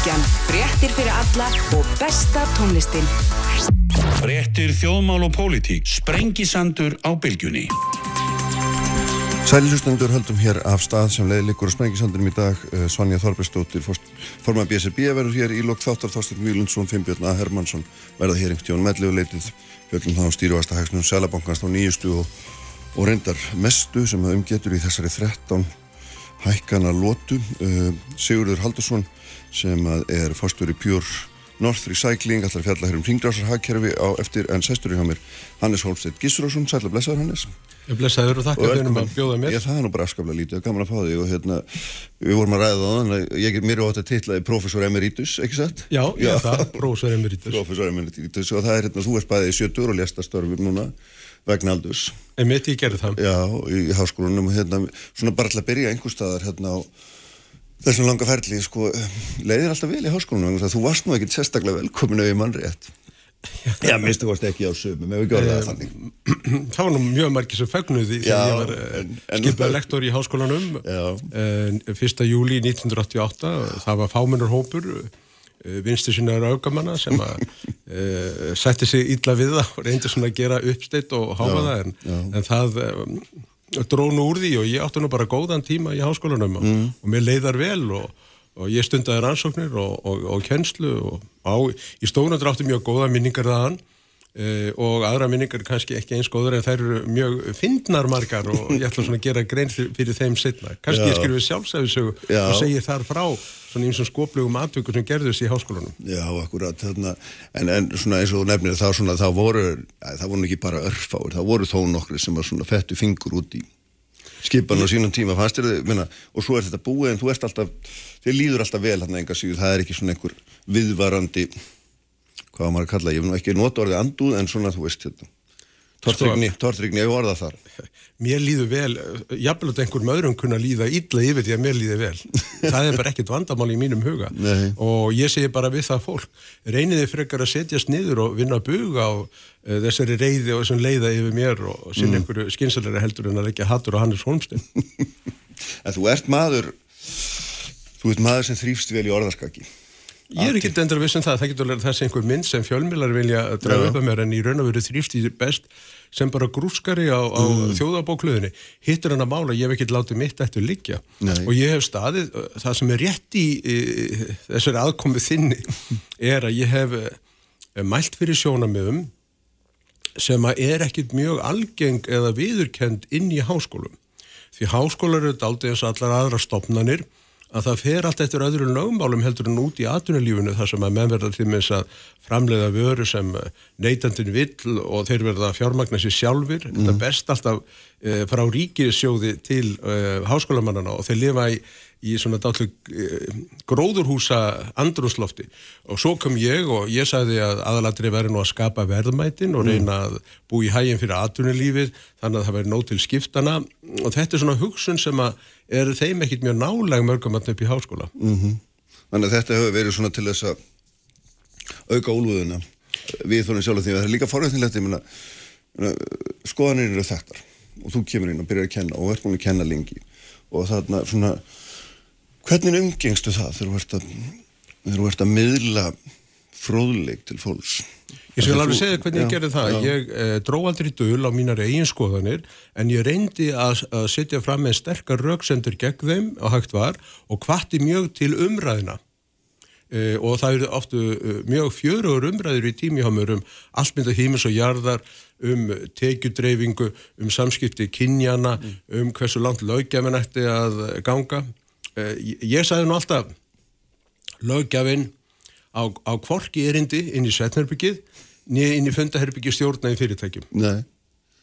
Bilgjan, fréttir fyrir alla og besta tónlistin. Fréttir þjóðmál og pólitík, sprengisandur á Bilgjunni. Sælilustendur höldum hér af stað sem leiðlikur á Sprengisandunum í dag. Eh, Svanja Þorbergsdóttir, forman BSRB verður hér í lok þáttar Þorstin Vílundsson, Finnbjörn A. Hermansson verða hér einhvern tíun meðleguleitið fjöldum þá stýruvasta hægsnum Sælabankans á nýjustu og, og reyndar mestu sem það umgetur í þessari 13 hækkana lótu. Uh, Sigurður Haldursson sem er fórstur í Pjör North Recycling, allar fjallar hér um ringdrásar hagkerfi á eftir en sæstur í hjá mér Hannes Holmstedt Gísrásson, sætla blessaður Hannes. Ég blessaður og þakka fyrir að bjóða mér. Ég það er nú bara afskaplega lítið og gaman að fá þig og hérna, við vorum að ræða það ég, mér er ótt að titlaði Professor Emeritus, ekki satt? Já, ég er það, Professor Emeritus. Professor Emeritus og það er hérna, þú erst bæðið í sjötur og lesta störfum núna vegna aldurs. En mitt ég gerði það. Já, í háskólanum, hérna, þessum langa ferli, sko, leiðir alltaf vel í háskólanum, þú varst nú ekkit sérstaklega velkomin ef ég mann rétt. Já, minnstu varst ekki á sömum, ef við gjörðum það þannig. Það var nú mjög margir sem fagnuði þegar ég var eh, skipað lektor í háskólanum en 1. júli 1988, það var fáminnarhópur eh, vinstu sinnaður augamanna sem að uh, setti sig illa við það og reyndi svona að gera uppsteitt og háfa það en, en það drónu úr því og ég átti nú bara góðan tíma í háskólanum mm. og, og mér leiðar vel og og ég stundaði rannsóknir og, og, og kjenslu og á, í stóðunum drátti mjög góða minningar þaðan e, og aðra minningar kannski ekki eins góður en þær eru mjög fyndnar margar og ég ætla svona að gera grein fyrir, fyrir þeim setna. Kannski Já. ég skrifið sjálfsæðisögu og segi þar frá svona eins og skoplegum atvöku sem gerðist í háskólanum. Já, akkurat, þarna, en, en svona eins og nefnir þá svona, þá voru, það voru ekki bara örfáir, það voru þó nokkri sem var svona fettu fingur út í skipan á sínum tíma þér þið, og svo er þetta búið en þú ert alltaf, þið líður alltaf vel hann enga síðu, það er ekki svona einhver viðvarandi, hvað maður kalla, ég hef nú ekki nota orðið anduð en svona þú veist þetta, tortrygni, tortrygni, ég orða þar. Mér líður vel, jafnveg einhverjum öðrum kunna líða illa yfir því að mér líður vel. Það er bara ekkert vandamál í mínum huga Nei. og ég segi bara við það fólk, reyniði frekar að setjast niður og vinna að buga á uh, þessari reyði og þessum leiða yfir mér og, sinna mm. einhverju skynsalega heldur en að leggja hattur á Hannes Holmstein. En þú ert maður, þú ert maður sem þrýfst vel í orðarskaki. Ég er ekki endur að vissum það, það getur verið þessi einhver mynd sem fjölmilar vilja draga upp að mér en í raun og veru þrýfst í best sem bara grúskari á, á mm. þjóðabókluðinni. Hittur hann að mála, ég hef ekki látið mitt eftir liggja Nei. og ég hef staðið, það sem er rétt í, í þessari aðkomið þinni er að ég hef eh, mælt fyrir sjónamöðum sem að er ekkit mjög algeng eða viðurkend inn í háskólum. Því háskólar eru aldrei eins allar aðra stopnanir að það fer allt eftir öðrum lögmálum heldur en út í atvinnulífunu þar sem að menn verða til með þess að framleiða vöru sem neytandin vill og þeir verða fjármagna sér sjálfur mm. þetta best alltaf e, frá ríkisjóði til e, háskólamannana og þeir lifa í, í svona dállu e, gróðurhúsa andrúslofti og svo kom ég og ég sagði að aðalatri verði nú að skapa verðmætin og mm. reyna að bú í hæginn fyrir atvinnulífið þannig að það verði nóg til skiptana og þetta er svona hugsun sem að er þeim ekkit mjög náleg mörgum að upp í háskóla. Mm -hmm. Þannig að þetta hefur verið svona til þess að auka úlúðuna við þónum sjálf því að það er líka meina, skoðanir eru þettar og þú kemur inn og byrjar að kenna og verður búin að kenna lengi og þarna svona hvernig umgengstu það þegar þú ert að miðla fróðleik til fólks Ég skal alveg segja hvernig já, ég gerði það. Já. Ég eh, dró aldrei döl á mínar eigin skoðanir en ég reyndi að, að setja fram með sterkar rauksendur gegn þeim og hægt var og hvatti mjög til umræðina. Eh, og það eru oftu eh, mjög fjöruður umræður í tímihámur um allmynda hímis og jarðar, um tekjudreyfingu, um samskipti kynjana, mm. um hversu langt lögjafinn ætti að ganga. Eh, ég sagði nú alltaf lögjafinn á, á kvorki erindi inn í Svetnarbyggið niður inn í fundaherbyggi stjórna í fyrirtækjum. Nei.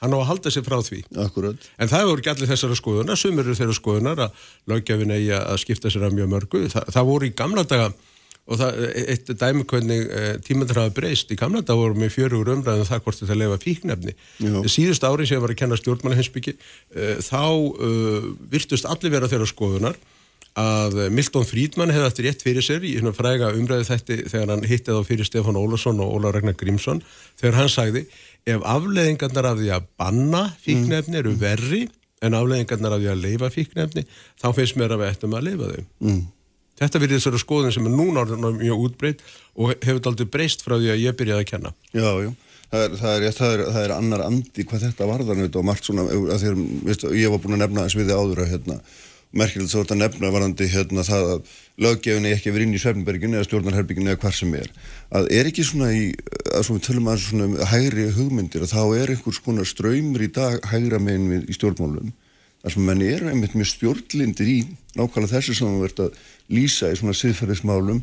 Hann á að halda sig frá því. Akkurat. En það voru ekki allir þessara skoðunar, sumir eru þeirra skoðunar að lögjafin eigi að skipta sér að mjög mörgu. Þa, það voru í gamla daga og það, eitt dæmi hvernig e, tímandur hafa breyst. Í gamla daga voru með fjörugur umræðin um það hvort þetta lefa fíknefni. Síðust ári sem ég var að kenna stjórnmálahensbyggi e, þá e, virtust allir vera þeirra skoðunar að Milton Friedman hefði eftir rétt fyrir sér í hérna fræga umræðu þætti þegar hann hittið á fyrir Stefán Ólarsson og Óla Ragnar Grímsson þegar hann sagði ef afleðingarnar af því að banna fíknefni eru verri en afleðingarnar af því að leifa fíknefni þá finnst mér að við ættum að leifa þau. Mm. Þetta verður þessari skoðin sem er núna mjög útbreytt og hefur aldrei breyst frá því að ég byrjaði að kenna. Já, já. Það er, það, er, það, er, það er annar andi hvað þetta varðan og margt svona, þér, veist, ég var búin að nefna þess við áður að hérna, merkilegt svo að nefna varðandi hérna, það að löggefinni ekki verið inn í Svefnberginu eða stjórnarherbygginu eða hvar sem er. Að er ekki svona í, að svona tölum að svona hægri hugmyndir að þá er einhvers konar ströymur í dag hægra meginn við í stjórnmálum þar sem menn er einmitt með stjórnlindir í nákvæmlega þessu sem ert að lýsa í svona siðferðismálum,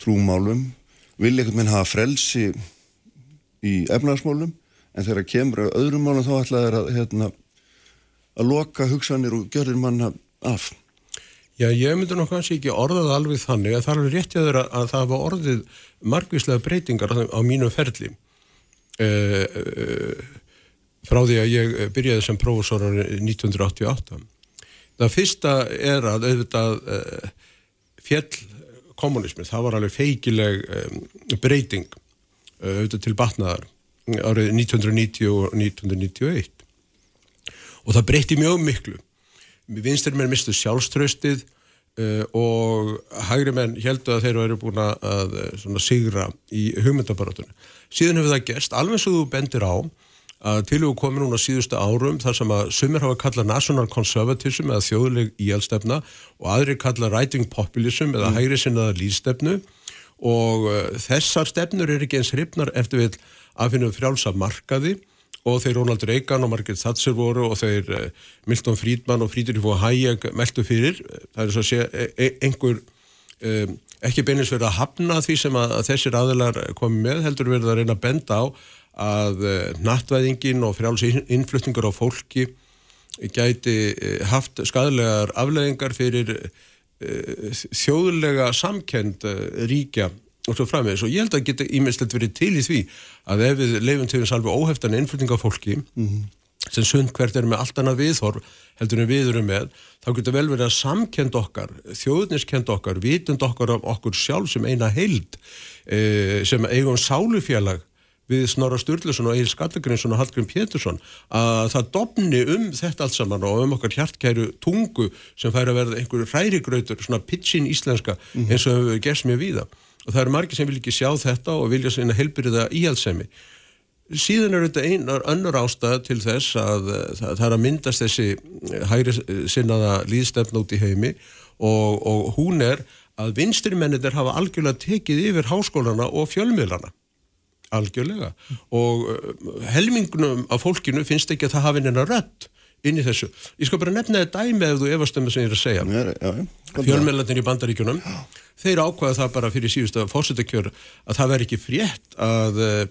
trúmálum vil einhvern veginn hafa frelsi í efnarsmálum en þegar kemur öðrum málum þá það að, hérna, að loka hugsanir og görðir manna af? Já, ég myndi nú kannski ekki orðað alveg þannig að það er alveg rétt að þeirra að það var orðið margvíslega breytingar á mínum ferli. Uh, uh, frá því að ég byrjaði sem prófessor árið 1988. Það fyrsta er að auðvitað uh, fjell kommunismi, það var alveg feikileg breyting auðvitað til batnaðar árið 1990 og 1991 og það breyti mjög miklu vinstir menn mistu sjálfströstið uh, og hægri menn heldu að þeir eru búin að uh, sigra í hugmyndabarátunum. Síðan hefur það gerst, alveg svo þú bendir á að til og komið núna síðustu árum þar sem að sumir hafa kallað national conservatism eða þjóðleg íhjálpstefna og aðri kallað writing populism eða mm. hægri sinnaða líðstefnu og uh, þessar stefnur er ekki eins hrifnar eftir við að finna frjálsa markaði og þeir Ronald Reagan og Margaret Thatcher voru og þeir uh, Milton Friedman og Friedrich von Hayek meldu fyrir. Það er svo að segja e, einhver um, ekki beinins verið að hafna því sem að, að þessir aðilar komi með, heldur verið að reyna að benda á að uh, nattvæðingin og frjáls innflutningar á fólki gæti haft skadlegar afleðingar fyrir uh, þjóðlega samkend ríkja og svo framvegis og ég held að geta ímestlegt verið til í því að ef við leifum til þess alveg óheftan innflutning af fólki mm -hmm. sem sund hvert er með allt annað viðhorf heldur en við erum með þá getur vel verið að samkend okkar þjóðniskend okkar, vitund okkar af okkur sjálf sem eina heild e, sem eigum sálufélag við Snorra Sturluson og Egil Skallagrinsson og Hallgrim Pétursson að það dopni um þetta allt saman og um okkar hjartkæru tungu sem fær að verða einhverju hrærigrautur, svona pitchin íslenska eins og hefur gerst mér víða og það eru margir sem vil ekki sjá þetta og vilja svona helbyrða íhaldsemi síðan er þetta einar önnur ástæða til þess að það, það er að myndast þessi hægri sinnaða líðstefn út í heimi og, og hún er að vinstrimennir hafa algjörlega tekið yfir háskólana og fjölmiðlana. Algjörlega. Og helmingunum af fólkinu finnst ekki að það hafi neina rött inn í þessu. Ég skal bara nefna þetta dæmi ef þú efast um það sem ég er að segja. Fjölmjölandin í bandaríkunum, þeir ákvaða það bara fyrir síðust að fórsetakjör að það veri ekki frétt að uh,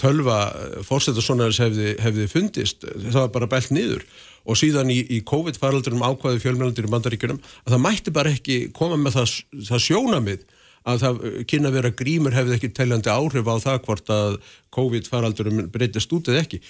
tölva fórsetasónaris hefði, hefði fundist. Það var bara bælt niður og síðan í, í COVID-faraldunum ákvaði fjölmjölandin í bandaríkunum að það mætti bara ekki koma með það, það sjónamið að það kynna vera grímur hefði ekki teljandi áhrif á það hvort að COVID-faraldurum breytist út eða ekki.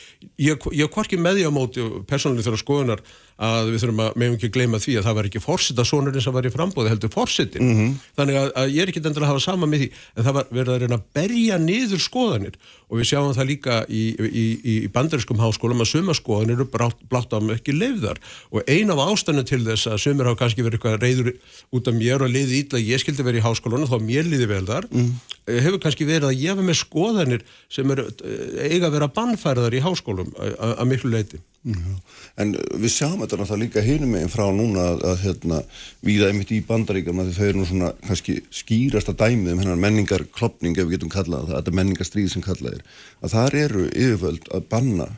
Ég, ég hvorki með því á móti persónuleg þeirra skoðunar að við þurfum að meðum ekki gleyma því að það var ekki fórsita sonurinn sem var í frambóði heldur fórsitin. Mm -hmm. Þannig að, að ég er ekki endur að hafa sama með því en það var verið að reyna að berja niður skoðanir og við sjáum það líka í, í, í, í bandariskum háskólum að suma skoðanir eru blátt á ekki leifðar og ein af ástæðinu til þess að sumir hafa kannski verið eitthvað reyður út af mér og leiði ítla ég skildi verið í háskólunum þá mér líði vel þar mm. Hefur kannski verið að ég hafa með skoðanir sem er Eh, eiga að vera bannfærðar í háskólum að miklu leiti. Já. En við sjáum þetta náttúrulega líka hinum meginn frá núna að, að hérna, við einmitt í bandaríkjum að þau eru nú svona kannski skýrasta dæmið um hennar menningarklopning ef við getum kallað það, þetta menningarstríð sem kallað er, að þar eru yfirvöld að banna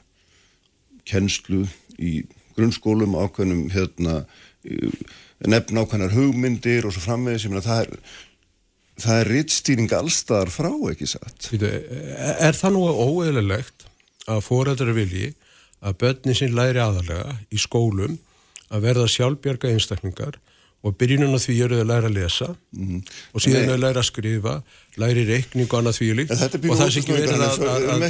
kennslu í grunnskólum ákveðnum hérna, nefn ákveðnar hugmyndir og svo framvegis, ég meina það er það er rittstýring allstaðar frá ekki satt Er það nú óeðlilegt að fóræðar vilji að börni sín læri aðalega í skólum að verða sjálfbjörga einstaklingar og byrjunum á því eru þau að læra að lesa mm. og síðan þau læra að skrifa læri reikning og annað því líkt og það sé ekki verið að, að, að, að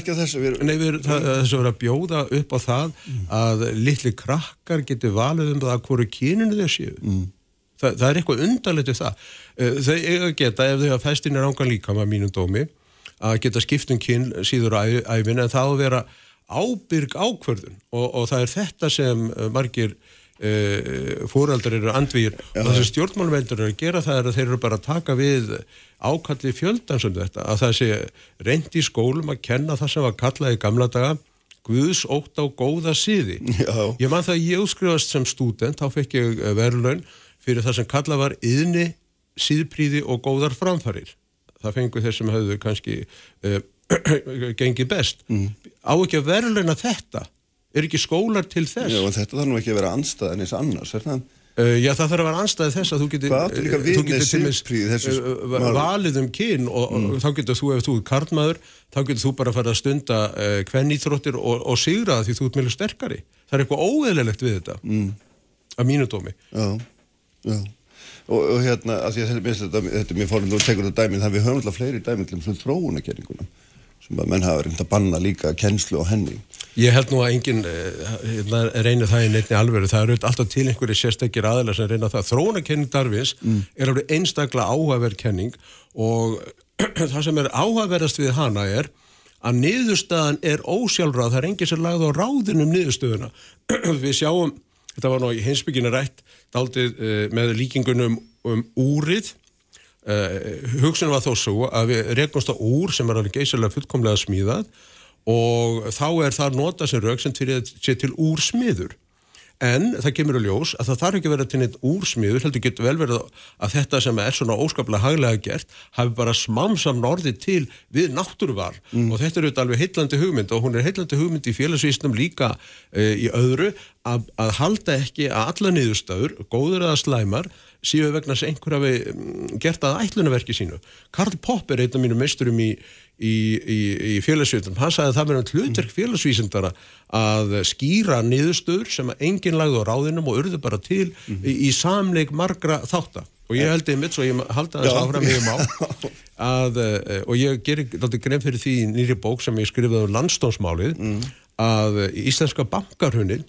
nei, við, það, þess að vera að bjóða upp á það mm. að litli krakkar getur valið um það hverju kyninu þau séu mm. Þa, það er eitthvað undarlegt við það. Eh, þau eiga geta, ef þau hafa fæstinir ángan líka með mínum dómi, að geta skiptum kyn síður æfin en það að vera ábyrg ákverðun og, og það er þetta sem eh, margir uh, fóraldar eru andvíir og þessi stjórnmálvendur eru að gera það er að þeir eru bara að taka við ákalli fjöldan sem þetta, að það sé reynd í skólum að kenna það sem var kallað í gamla daga Guðs ótt á góða síði. Já. Ég man það að ég útskrifast sem stúdent, þá fekk ég eh, verðlaun fyrir það sem kallað var yðni, síðpríði og góðar framfarir. Það fengur þeir sem höfðu kannski uh, gengið best. Mm. Á ekki að verðlauna þetta? Er ekki skólar til þess? Já, þetta þarf nú ekki að vera anstæðan eins annars, er það? Uh, já, það þarf að vera anstæði þess að þú getur við þú getur þessu uh, valið um kyn og, og þá getur þú, ef þú er karlmaður þá getur þú bara að fara að stunda kvennýþróttir og, og sigra það því þú ert meðlega sterkari. Það er eitthvað óeðlilegt við þetta mm. að mínu dómi. Já, já. Og, og hérna, að því að þetta, þetta, er mér fórnum, þú tekur þetta dæmið, það við höfum alltaf fleiri dæmið um svona þróunakenninguna sem að menn hafa reynd að banna líka kennslu á henni. Ég held nú að enginn hérna, reynir það í neittni alveru. Það eru alltaf til einhverju sérstakir aðeila sem reyna það. Þróunakenning Darvins mm. er alveg einstaklega áhugaverð kenning og það sem er áhugaverðast við hana er að niðurstaðan er ósjálfráð. Það er enginn sem lagði á ráðinum niðurstöðuna. við sjáum, þetta var nú í hinsbyggina rætt, daldið uh, með líkingunum um úrið. Uh, hugsunum var þó svo að við rekumst á úr sem er alveg geysilega fullkomlega smíðað og þá er það nota sem sé til úrsmiður en það kemur að ljós að það þarf ekki að vera til neitt úrsmiður heldur getur vel verið að þetta sem er svona óskaplega haglega gert hafi bara smamsam norði til við náttúruval mm. og þetta er auðvitað alveg heitlandi hugmynd og hún er heitlandi hugmynd í félagsvísnum líka uh, í öðru að, að halda ekki að alla niðurstöður, góður eða slæmar síðu vegna að einhver hafi mm, gert að ætlunarverki sínu. Karl Popp er einn af mínu meisturum í, í, í, í félagsvísindum. Hann sagði að það verður hlutverk félagsvísindara að skýra niðurstöður sem að enginn lagði á ráðinum og urðu bara til mm -hmm. í samleik margra þáttar. Og ég held einmitt, svo ég halda þess áfram mjög má, að, og ég gerir alltaf grein fyrir því nýri bók sem ég skrifaði um landstónsmálið, mm. að íslenska bankarhunni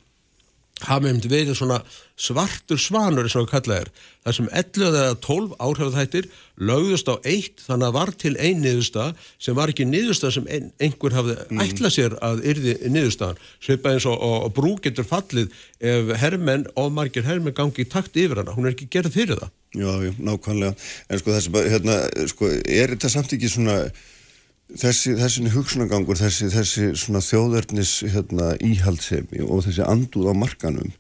hafa hefði verið svona svartur svanur eins og að kalla þér þar sem 11 eða 12 áhrifðhættir lögðust á eitt þannig að var til einn niðurstað sem var ekki niðurstað sem ein, einhver hafði mm. ætlað sér að yrði niðurstaðan. Sveipa eins og, og, og brú getur fallið ef hermenn og margir hermenn gangi í takt yfir hana, hún er ekki gerð fyrir það. Já, já, nákvæmlega. En sko þessi, hérna, sko, er þetta samt ekki svona þessi, þessi hugsunagangur, þessi, þessi svona þjóðverðnis hérna, íhaldsemi og þessi anduð á markanum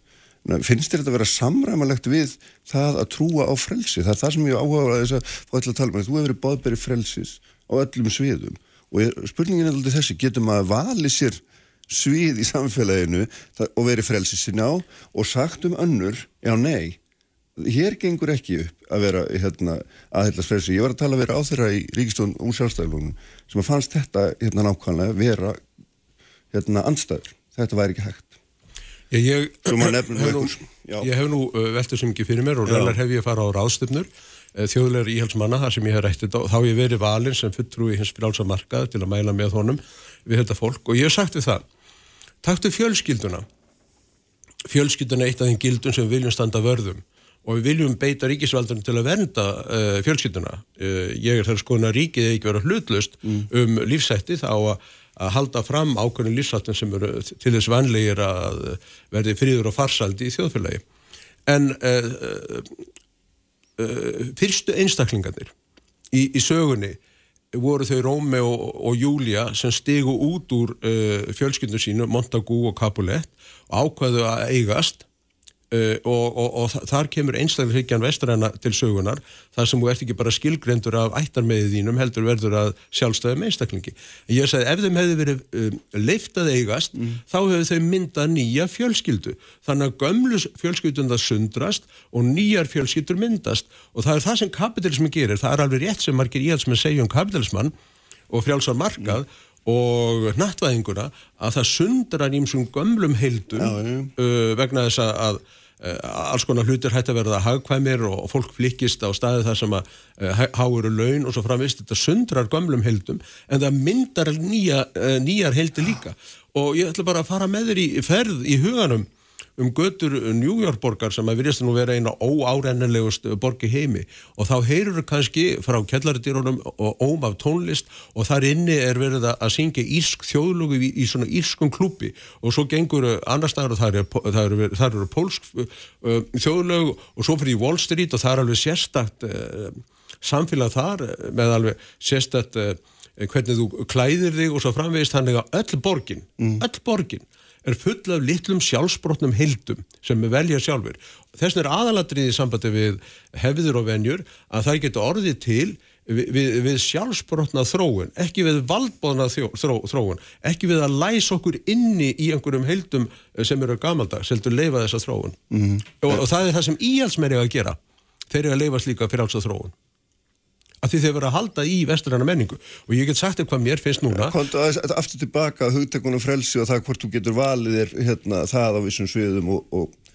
finnst þér þetta að vera samræmalegt við það að trúa á frelsi? Það er það sem ég áhuga að þess að fá allir að tala um þú hefur verið báðberi frelsis á öllum sviðum. Og spurningin er alltaf þessi getur maður að vali sér svið í samfélaginu og verið frelsis sinna á og sagt um önnur já nei hér gengur ekki upp að vera hérna, aðhellast frelsi. Ég var að tala að vera á þeirra í Ríkistofn úr sjálfstæðilónum sem að fannst þetta hérna nákvæmlega vera hérna andstæður. Þetta væri ekki hægt. Ég, ég, hef nú, ég hef nú veldur sem ekki fyrir mér og reynar hef ég farað á ráðstöfnur uh, þjóðlegar íhalsmanna þar sem ég hef rættið þá hef ég verið valinn sem fulltrúi hins frálsamarkað til að mæla með honum við þetta fólk og ég hef sagt við það taktu fjölskylduna fjölskylduna er eitt af þeim gildum sem við viljum standa vörðum og við viljum beita ríkisvaldunum til að vernda uh, fjölskylduna. Uh, ég er þar sko að ríkið eða ekki vera hlutlust mm. um lífsætti þá að, að halda fram ákveðin lífsættin sem eru til þess vanlegir að verði fríður og farsaldi í þjóðfélagi. En uh, fyrstu einstaklingarnir í, í sögunni voru þau Rómi og, og Júlia sem stegu út úr fjölskyldu sínu, Montagu og Capulet og ákvaðu að eigast Uh, og, og, og þar kemur einstakleikjan vestræna til sögunar þar sem þú ert ekki bara skilgrendur af ættarmeiðið þínum heldur verður að sjálfstæðum einstaklingi. En ég sagði ef þeim hefði verið um, leiftað eigast mm. þá hefur þau myndað nýja fjölskyldu þannig að gömlu fjölskyldunda sundrast og nýjar fjölskyldur myndast og það er það sem kapitalismi gerir það er alveg rétt sem margir í alls með segjum kapitalismann og frjálsar markað mm og nattvæðinguna að það sundrar ímsum gömlum heildum já. Uh, vegna þess að alls konar hlutir hætti að verða hagkvæmir og fólk flikist á staði þar sem að uh, háuru laun og svo framvist þetta sundrar gömlum heildum en það myndar nýja, uh, nýjar heildi líka. Og ég ætla bara að fara með þér í ferð í huganum um götur New York borgar sem að virðist nú vera eina óárennilegust borgi heimi og þá heyrur kannski frá kellaridýrunum og óm af tónlist og þar inni er verið að syngja írsk þjóðlugu í, í svona írskum klúpi og svo gengur annar staðar og þar eru, er, eru pólsk uh, þjóðlug og svo fyrir í Wall Street og það er alveg sérstakt samfélag þar með alveg sérstakt hvernig þú klæðir þig og svo framvegist þannig að öll borgin, mm. öll borgin er full af litlum sjálfsbrotnum heildum sem við velja sjálfur. Þess er aðaladriðið í sambandi við hefður og venjur að það getur orðið til við, við, við sjálfsbrotna þróun, ekki við valdbóðna þró, þróun, ekki við að læsa okkur inni í einhverjum heildum sem eru gamaldags, heldur leifa þessa þróun. Mm. Og, og það er það sem íhalsmerið að gera. Þeir eru að leifa slíka fyrir alls að þróun að því þeir verða að halda í vesturanna menningu. Og ég get sagt eitthvað mér finnst núna. Kontu aftur tilbaka hugtekunum frelsi og það hvort þú getur valið er hérna, það á vissum sviðum og, og,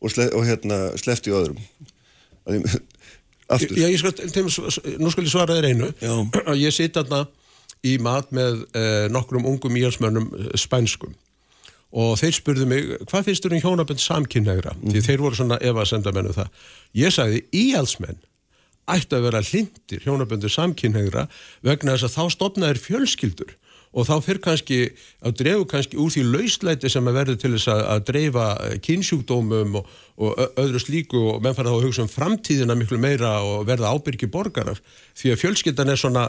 og, sle, og hérna, slefti öðrum. Aftur. Já, ég skal, þeim, nú skal ég svara þér einu. Að ég sita þarna í mat með eh, nokkrum ungum íhalsmönnum eh, spænskum. Og þeir spurðu mig, hvað finnst þú um hjónabönd samkynnegra? Mm. Því þeir voru svona ef að senda mennu það. Ég sagði, íhalsmenn ætti að vera hlindir hjónaböndu samkynnegra vegna þess að þá stopnaður fjölskyldur og þá fyrir kannski að drefu kannski úr því lauslæti sem að verður til þess að, að dreifa kynsjúkdómum og, og öðru slíku og menn fara þá að hugsa um framtíðina miklu meira og verða ábyrgi borgarar. Því að fjölskyldan er svona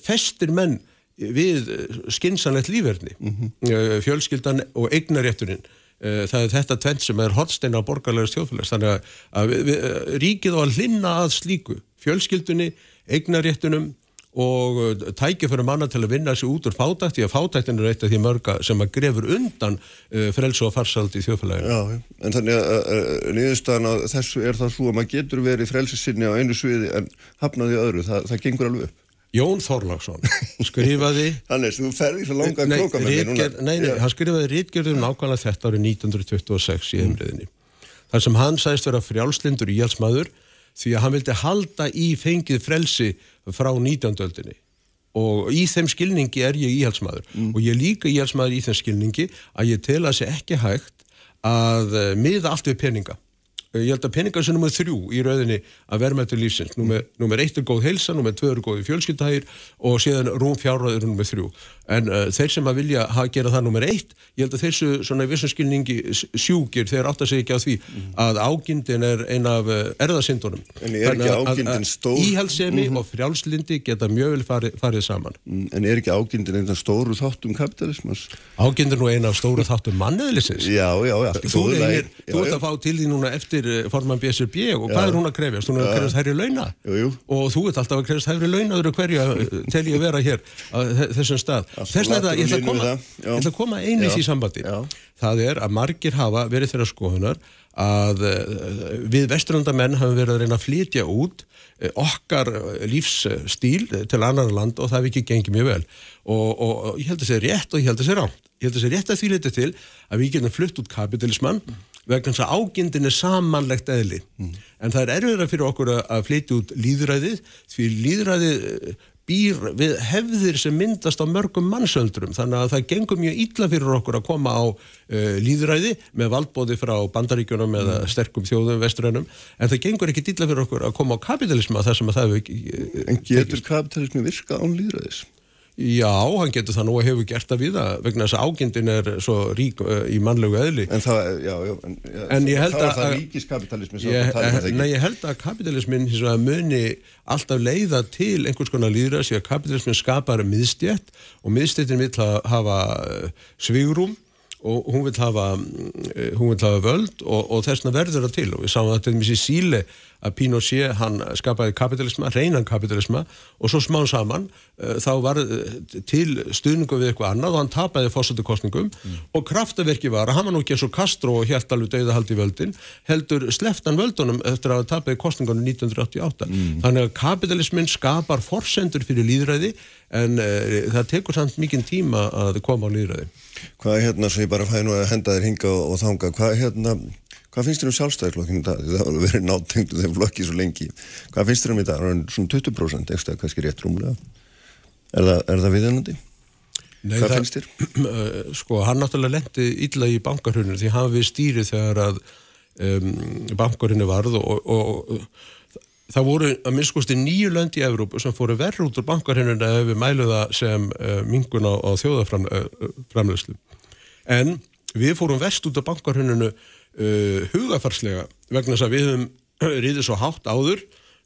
festir menn við skinsanlegt lífverðni mm -hmm. fjölskyldan og eignarétturinn Eh, það er þetta tvent sem er hotsteina á borgarlega stjóðfélags þannig að, að við, við, ríkið á að hlinna að slíku fjölskyldunni, eignaréttunum og eh, tækja fyrir manna til að vinna sig út úr fátækt því að fátæktin er eitt af því mörga sem að grefur undan frels og farsald í þjóðfélaginu. Já, en þannig að niðurstaðan á þessu er það svo að maður getur verið frelsisinni á einu sviði en hafnaði öðru, það, það gengur alveg upp. Jón Þorlagsson skrifaði Hannes, þú ferði svo langa nei, klóka með mér Nei, nei, hann skrifaði rítgjörðum nákvæmlega þetta árið 1926 í heimriðinni þar sem hann sæst vera frjálslindur íhalsmaður því að hann vildi halda í fengið frelsi frá 19. öldinni. Og í þeim skilningi er ég íhalsmaður mm. og ég líka íhalsmaður í þeim skilningi að ég tel að sé ekki hægt að eh, miða allt við peninga ég held að peningar sem nummið þrjú í rauðinni að verðmættu lífsins. Nummið eitt er góð heilsa, nummið tvö er góð fjölskyldahægir og síðan rúm fjárrað er nummið þrjú. En uh, þeir sem að vilja að gera það nummið eitt, ég held að þessu svona í vissum skilningi sjúkir þeir átt að segja ekki á því mm. að ágindin er ein af uh, erðasindunum en er ekki ágindin stór? Íhalsemi mm -hmm. og frjálslindi geta mjög vel farið, farið saman. Mm, En er ekki ágindin einn af stóru þáttum kapitalismas? Ágindin nú einn af stóru þáttum manniðlisins Já, já, já. Þú ert að fá til því núna eftir eh, forman BSRB og hvað er hún að krefjast? Hún er að krefjast hærri launa jú, jú. og þú ert alltaf að krefjast hærri launa og hverju tel ég að vera hér þessum stað Þess vegna ég ætla að koma, ætla að koma einu í sambandi. Já. Það er að margir hafa verið þeirra skoðunar að uh, við vesturlandamenn hafum verið að reyna að flytja út okkar lífsstíl til annar land og það hefði ekki gengið mjög vel. Og, og, og ég held að það sé rétt og ég held að það sé ránt. Ég held að það sé rétt að því liti til að við getum flytt út kapitalismann vegna þess að ágindin er samanlegt eðli. Mm. En það er erfiðra fyrir okkur að flytja út líðræðið því líðræðið býr við hefðir sem myndast á mörgum mannsöldrum þannig að það gengur mjög illa fyrir okkur að koma á uh, líðræði með valdbóði frá bandaríkjunum eða sterkum þjóðum vestrænum en það gengur ekki illa fyrir okkur að koma á kapitalisma þar sem að það hefur ekki uh, En getur kapitalismi virka án líðræðis? Já, hann getur það nú og hefur gert það við það vegna þess að ágindin er svo rík uh, í mannlegu eðli. En það, já, já en, ja, en ég held að Það er það ríkiskapitalismi ég, um Nei, ég held að kapitalismin muni alltaf leiða til einhvers konar líðra því að kapitalismin skapar miðstjætt og miðstjættin vil hafa svigrum og hún vil hafa, uh, hún vil hafa völd og, og þessna verður það til og við sáum það til dæmis í síle að Pinochet hann skapaði kapitalisma, reynan kapitalisma og svo smá saman uh, þá var uh, til stuðningu við eitthvað annað og hann tapaði fórsættukostningum mm. og kraftaverki var að hann var nú ekki eins og Castro og helt alveg dauðahald í völdin heldur sleftan völdunum eftir að tapaði kostningunum 1988 mm. þannig að kapitalismin skapar forsendur fyrir líðræði en uh, það tekur samt mikinn tíma að koma á líðræði Hvað er hérna, svo ég bara fæði nú að henda þér hinga og, og þanga, hvað hérna Hvað finnst þér um sjálfstæðisflokkinu í dag? Það har verið náttengt um þeim flokki svo lengi. Hvað finnst þér um í dag? Það svona 20% ekstra, kannski rétt rúmlega. Er það, það viðjönandi? Nei, Hvað finnst þér? Sko, hann náttúrulega lendi illa í bankarhörnum því hann við stýrið þegar að um, bankarhörnu varð og, og, og það voru að minnskusti nýju lönd í Evrópu sem fóru verður út úr bankarhörnuna ef við mælu það sem uh, mingun á, á þjóðaframlöðslu. En við fórum vest út af bankarhörnunu uh, hugafarslega vegna þess að við höfum riðið svo hátt áður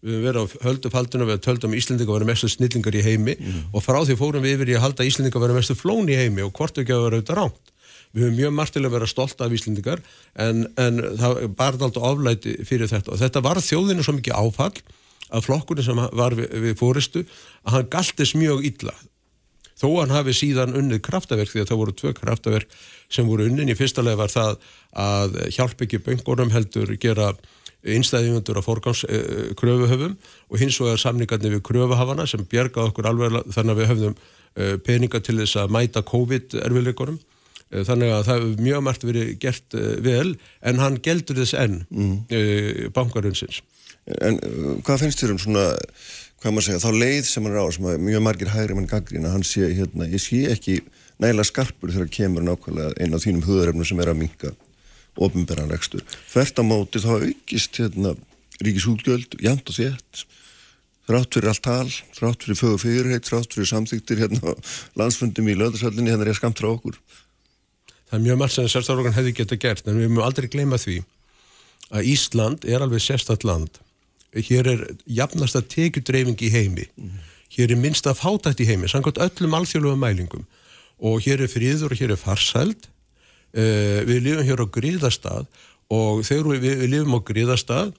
við höfum verið á höldufalduna við höldum að Íslandinga verið mestu snillingar í heimi mm. og frá því fórum við yfir í að halda Íslandinga verið mestu flón í heimi og hvort ekki að vera auðvitað ránt. Við höfum mjög margtilega verið stolt af Íslandingar en, en það barði alltaf oflæti fyrir þetta. Og þetta var þjóðinu svo mikið áfall að flokkurinn sem var við, við fóristu að hann galtis mjög illa. Þó hann hafi síðan unnið kraftaverk því að það voru tvö kraftaverk sem voru unnin. Í fyrsta lega var það að hjálp ekki böngunum heldur gera einstæðingundur á forgangskröfuhöfum og hins vegar samningarnir við kröfuhafana sem bjergaði okkur alveg þannig að við höfðum eh, peninga til þess að mæta COVID-erfiðleikunum. eh, þannig að það hefur mjög margt verið gert eh, vel en hann geldur þess enn mm. bankarinsins En hvað finnst þér um svona hvað maður segja, þá leið sem hann er á sem mjög margir hægri mann gaggrina, hann sé hérna, ég sé ekki nægilega skarpur þegar kemur nákvæmlega einn á þínum hugðarefnu sem er að minka ofinberðan rekstur. Fært á móti þá aukist hérna, ríkisútgjöld, jæmt og þétt, þrátt fyrir allt tal, þrátt fyrir fögu fyrirheit, þrátt fyrir samþyktir hérna, landsfundum í löðarsöllinni, hérna er ég skamt frá okkur. Það er mjög margt sem sérstaklega hefði geta gert, en við mögum aldrei gleyma því að Ísland er alveg sérstaklega land. Hér er jafnast að tekju dreifing í heimi. Hér er minnst að fátætt í heimi, samkvæmt öllum alþjóðlega mælingum. Og hér er fríður og hér er farsæld Uh, við lifum hér á gríðastad og þegar við, við lifum á gríðastad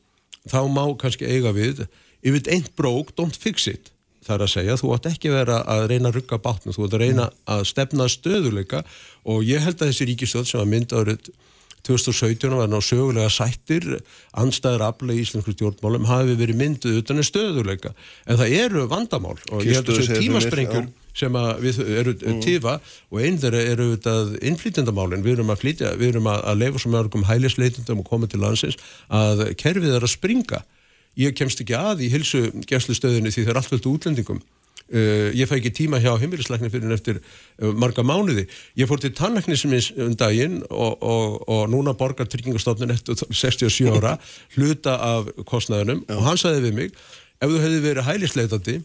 þá má kannski eiga við if it ain't broke, don't fix it það er að segja, þú átt ekki vera að reyna að rugga bátnum, þú átt að reyna að stefna stöðuleika og ég held að þessi ríkistöð sem var mynd árið 2017 var ná sögulega sættir anstæður aflega í Íslandsku stjórnmálum hafi verið mynduð utan að stöðuleika en það eru vandamál og ég held að þessu tímasprengjum sem við eru mm. tífa og einn þeirra eru auðvitað innflýtjandamálinn, við erum að flytja, við erum að, að leifa svo mörgum hælisleitundum og koma til landsins að kerfið er að springa. Ég kemst ekki að í hilsu gæslustöðinu því það er allt völdu útlendingum. Uh, ég fæ ekki tíma hjá heimilisleikni fyrir eftir uh, marga mánuði. Ég fór til tannleiknismins um daginn og, og, og núna borgar tryggingastofnun eftir 67 ára hluta af kostnæðunum Já. og hann sagði við mig ef þú hefði verið hælisleitandi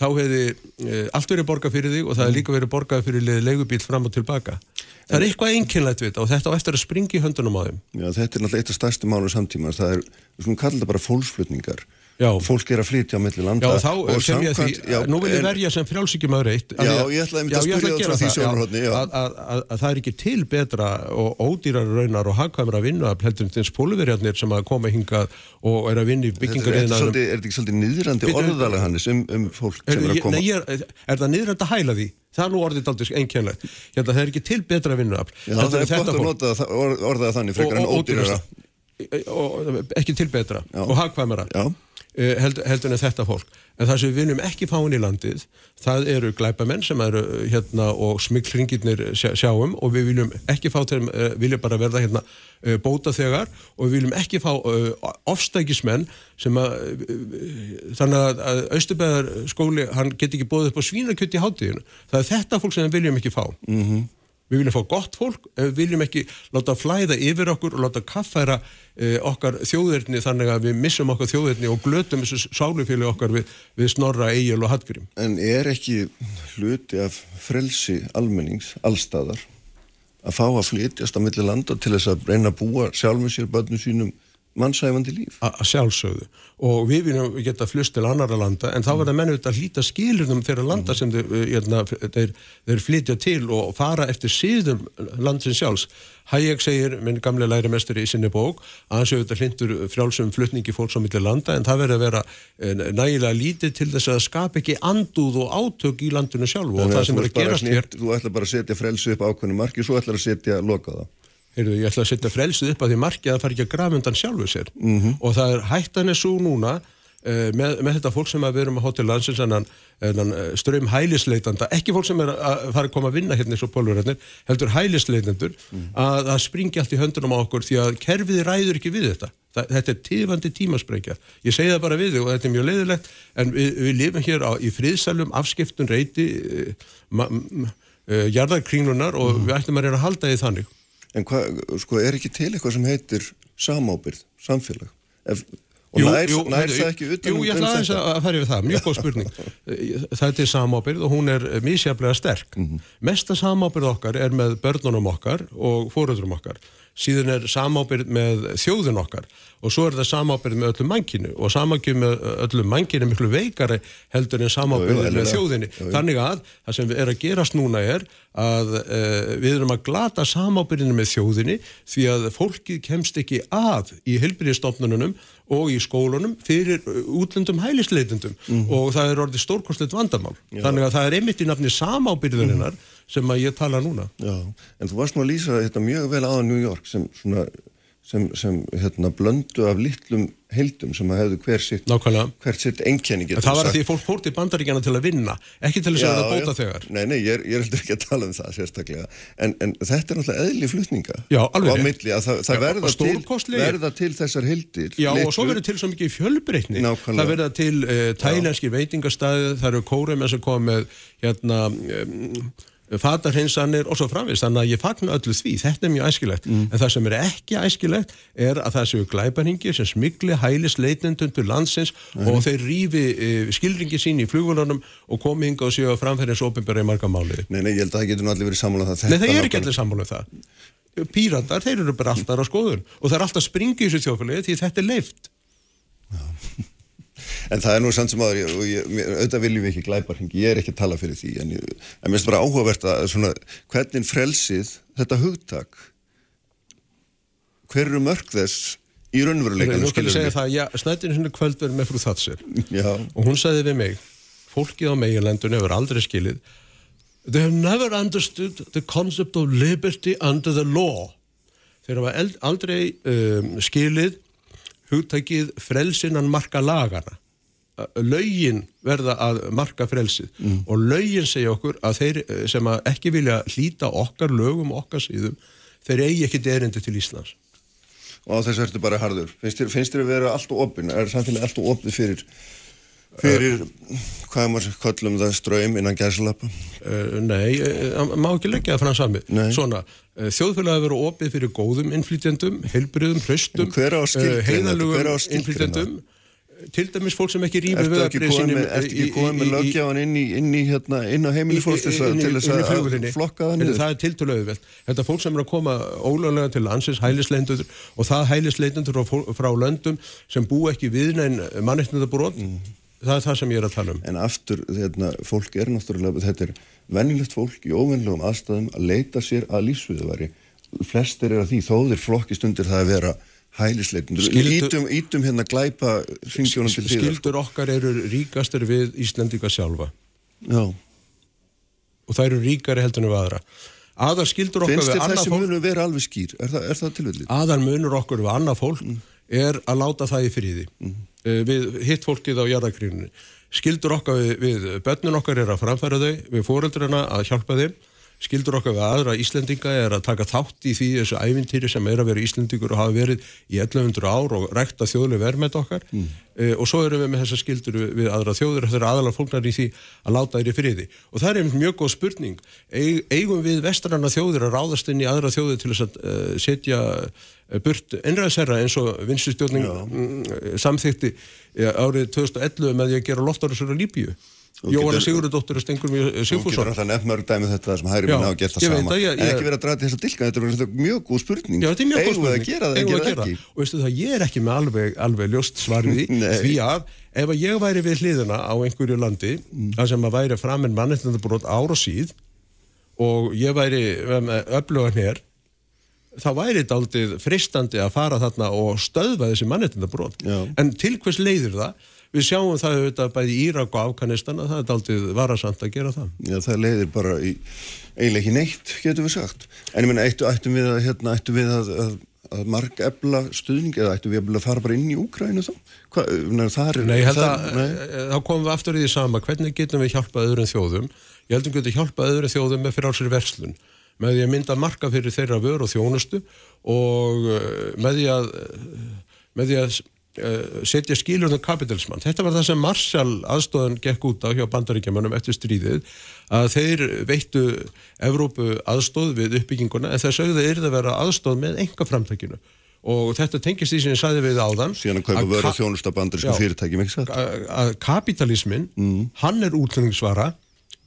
þá hefði e, allt verið borgað fyrir þig og það hefði líka verið borgað fyrir legubíl fram og tilbaka. Það er eitthvað einkynlegt við þetta og þetta á eftir að springa í höndunum á þeim. Já, þetta er náttúrulega eitt af stærsti mánu samtíma. Það er, við skulum kalla þetta bara fólksflutningar. Já. fólk er að flytja á milli landa. Já, þá sem ég því, já, nú vil ég verja sem frjálsíkjumöður eitt Já, ég ætla að, að spyrja þetta frá því sjónarhóttni að það er ekki til betra og ódýrar raunar og hagkvæmra að pæltum þess pólverjarnir sem að koma hinga og er að vinna í byggingar Er þetta ekki svolítið niðrandi orðalega hannis um, um fólk sem er að koma? Nei, er, er það niðrandi að hæla því? Það er nú orðið aldrei einkjænlegt Hérna, það er ekki til betra vinnu Það er gott að nota orðaða þannig frekar en ódýrara. Ekki til betra og hagkvæmara. Eh, heldur held en þetta fólk. En það sem við viljum ekki fá inn í landið, það eru glæpamenn sem eru eh, hérna og smikklringirnir sjáum og við viljum ekki fá þeim, uh, viljum bara verða hérna bóta þegar og við viljum ekki fá ofstækismenn sem að, þannig að, Östubæðar skóli, hann get ekki bóðið upp á svínakjötti í hátíðinu. Það er þetta fólk sem við viljum ekki fá. Mhm. Mm Við viljum fá gott fólk, við viljum ekki láta flæða yfir okkur og láta kaffæra eh, okkar þjóðirni þannig að við missum okkar þjóðirni og glötum þessu sálufíli okkar við, við snorra, eigil og hattgrím. En er ekki hluti af frelsi almennings, allstæðar, að fá að flytjast á milli landa til þess að reyna að búa sjálfum sér, börnum sínum mannsæfandi líf. Að sjálfsögðu og við viljum geta flust til annara landa en þá það menn auðvitað að hlýta skilurnum þeirra landa sem þeir, eh, hérna, þeir, þeir flytja til og fara eftir síðum landsin sjálfs. Hayek segir, minn gamle lærimestari í sinni bók, að hans auðvitað hlindur frjálsum flutningi fólks á milli landa en það verður að vera eh, nægilega lítið til þess að skapa ekki andúð og átök í landinu sjálf og það sem er að gerast hér. Þú ætlar bara að setja frelsu upp ákveðinu marki og svo ætlar að setja lokaða. Heyrðu, ég ætla að setja frelsið upp að því margið að fara ekki að grafa undan sjálfu sér mm -hmm. og það er hættan er svo núna uh, með, með þetta fólk sem að við erum að hóta í landsins en uh, ströym hælisleitanda, ekki fólk sem er að fara að koma að vinna hérna eins og pólverðarnir, heldur hælisleitandur mm. að það springi allt í höndunum á okkur því að kerfið ræður ekki við þetta. Það, þetta er tífandi tímasprengja. Ég segi það bara við þig og þetta er mjög leiðilegt en við, við lifum hér á, í friðsalum, afskiptun, reyti, uh, uh, jarðarkringlunar og Mhm. við ættum að reyna að halda því þannig. En hvað, sko, er ekki til eitthvað sem heitir samábyrð, samfélag? Ef, og Jú, nær, jú, nær heyrðu, það ekki utan Jú, um ég ætla aðeins þetta? að fara yfir það, mjög góð spurning. það er samábyrð og hún er mísjaflega sterk. Mhm. Mesta samábyrð okkar er með börnunum okkar og fóruðurum okkar. Síðan er samábyrð með þjóðun okkar og svo er það samábyrð með öllum mannkinu og samábyrð með öllum mannkinu er miklu veikari heldur en Jú, jú, samábyrð með eðlilega. þjóðinni. Jú, jú. Þannig að það sem er að gerast núna er að uh, við erum að glata samábyrðinu með þjóðinni því að fólkið kemst ekki að í helbriðstofnununum og í skólunum fyrir útlendum hælisleitendum Mhm. og það er orðið stórkostlegt vandamál. Þannig að það er einmitt í nafni samábyrðurinnar sem að ég tala núna. Já, en þú varst nú að lýsa þetta mjög vel á New York sem svona sem, sem hérna, blöndu af litlum heildum sem að hefðu hver sitt, sitt einkenni En getur það var sagt. því fólk fór til bandaríkjana til að vinna, ekki til þess að það bóta þegar. Nei, nei, ég er, ég heldur ekki að tala um það sérstaklega, en, en þetta er náttúrulega eðli flutninga Já, alveg á milli að það, það Já, verða, og til, verða til þessar heildir Já, litlu. og svo verður til svo mikið fjölbreytni. Nákvæmlega. Það verður til uh, tælenski veitingastæði, það eru kórum sem kom með hérna, um, fatarhinsanir og svo framvist. Þannig að ég fagna öllu því. Þetta er mjög æskilegt. Mm. En það sem er ekki æskilegt er að það séu glæparingir sem smigli hælis leitendun til landsins og þeir rífi uh, skilringi sín í flugvunarnum og komi hinga og séu að framferðins ofinbæra í marga máliði. Nei, nei, ég held að það getur nú allir verið sammála um það Nei, það er ekki allir sammála um það. Píratar, þeir eru bara alltaf á skoðun og það er alltaf springi í þessu þjófélagi því þetta er leift. En það er nú samt sem aður, og ég, auðvitað viljum við ekki glæparhingi, ég er ekki að tala fyrir því, en, mér finnst bara áhugavert að svona, hvernig frelsið, þetta hugtak, hver eru mörg þess í Nú raunveruleikanum, skal ég skilur segja það, já, snættinu sinni kvöld verið með frú Já, og hún sagði við mig, fólkið á meginlandun hefur aldrei skilið. They have never understood the concept of liberty under the law. Þeir hafa aldrei um, skilið hugtækið frelsinan marka lagana lögin verða að marka frelsið. Og lögin segja okkur að þeir eh, sem að ekki vilja hlýta okkar lögum okkar síðum þeir eigi ekkit erindi til Íslands. Og á þessu ertu bara harður. Finnst þér, finnst þér að vera allt og opinn, er samfélagi allt og opið fyrir, fyrir, hvað er maður kallum það, ströym innan gæsalappa? Uh, nei, uh, má ekki leggja það fram sami. Svona, uh, þjóðfélagi vera opið fyrir góðum innflytjendum, heilbriðum, á heiðalugum innflytjendum, til dæmis fólk sem ekki rýfur Ertu ekki komið með, lögjáðan inn inn í, hérna, inn á heimili fólks til þess að, til flokka það niður? Það er tiltöluðu vel. Þetta fólk sem er að koma ólöglega til landsins, hælisleitundur og það hælisleitundur frá, frá löndum sem bú ekki við neinn mannreitnendabrót, Mm. það er það sem ég er að tala um. En aftur, hérna, fólk er náttúrulega, þetta er venjulegt fólk í óvennilegum aðstæðum að leita sér að lífsviðuvari. Flestir er að því, þó þeir flokkist undir það að vera hælisleitundur. Ítum, ítum hérna glæpa hringjónum til því. Skildur okkar eru ríkastir við Íslandika sjálfa. Já. og það eru ríkari heldur en við aðra aðal skildur okkar Finnst við annað þessi fólk munum vera alveg skýr? Er það, er það tilvillið? aðal munur okkur við annað fólk er að láta það í friði mm. við hitt fólkið á jarðakrínunni skildur okkar við, við börnun okkar er að framfæra þau, við fóreldrina að hjálpa þeim skildur okkar við aðra Íslendinga er að taka þátt í því þessu ævintýri sem er að vera Íslendingur og hafa verið í 1100 ár og rækta þjóðlega verðmætt okkar. Mm. og svo erum við með þessa skildur við, við aðra þjóður þetta er aðalega fólknar í því að láta þeir í friði. Og það er einmitt mjög góð spurning. Eig, eigum við vestranna þjóður að ráðast inn í aðra þjóður til þess að uh, setja uh, burt einræðsherra eins og vinstustjórning mm, samþykti uh, árið 2011 með því að gera Þú Jóhanna Sigurðardóttir og Stengur Þú getur Sigfússon alltaf nefn mörg dæmi um þetta sem hægri Já, minn hafa gert það ég sama. að ég- En ég- ekki verið að draga til þess að dilka, þetta er mjög góð spurning. Eigum við að gera það, við gera að það ekki? Og veistu það, ég er ekki með alveg, alveg ljóst svar við því, að ef að ég væri við hliðina á einhverju landi, Mm. þar sem að væri framinn mannetnandabrót ár og síð og ég væri öflugan hér, þá væri þetta aldrei fristandi að fara þarna og stöðva þessi mannetnandabrót. En til hvers leiðir það? Við sjáum það auðvitað bæði Írak og Afganistan að það er aldrei varasamt að gera það. Já, það leiðir bara í eiginlega ekki neitt, getur við sagt. En ég ættu, ættum við að, hérna, ættum við að, að, að marg ebla stuðning eða ættum við að fara bara inn í Úkrænu þá? Hva, er, Nei, ég held að eh, þá komum við aftur í því sama, hvernig getum við hjálpað öðrum þjóðum? Ég held að við getum hjálpað öðrum þjóðum með fyrir ásir verslun, með því að mynda marka fyrir þeirra vör og þjónustu og eh, með því að, eh, með því að uh, setja skilurðum kapitalismann. Þetta var það sem Marshall aðstóðan gekk út á hjá bandaríkjamanum eftir stríðið að þeir veittu Evrópu aðstóð við uppbygginguna en þess auðvitað er það að vera aðstóð með enga framtækinu og þetta tengist því sem ég sagði við áðan síðan að kaupa vöru þjónustabandarísku fyrirtæki mikið að kapitalismin mm. hann er útlendingssvara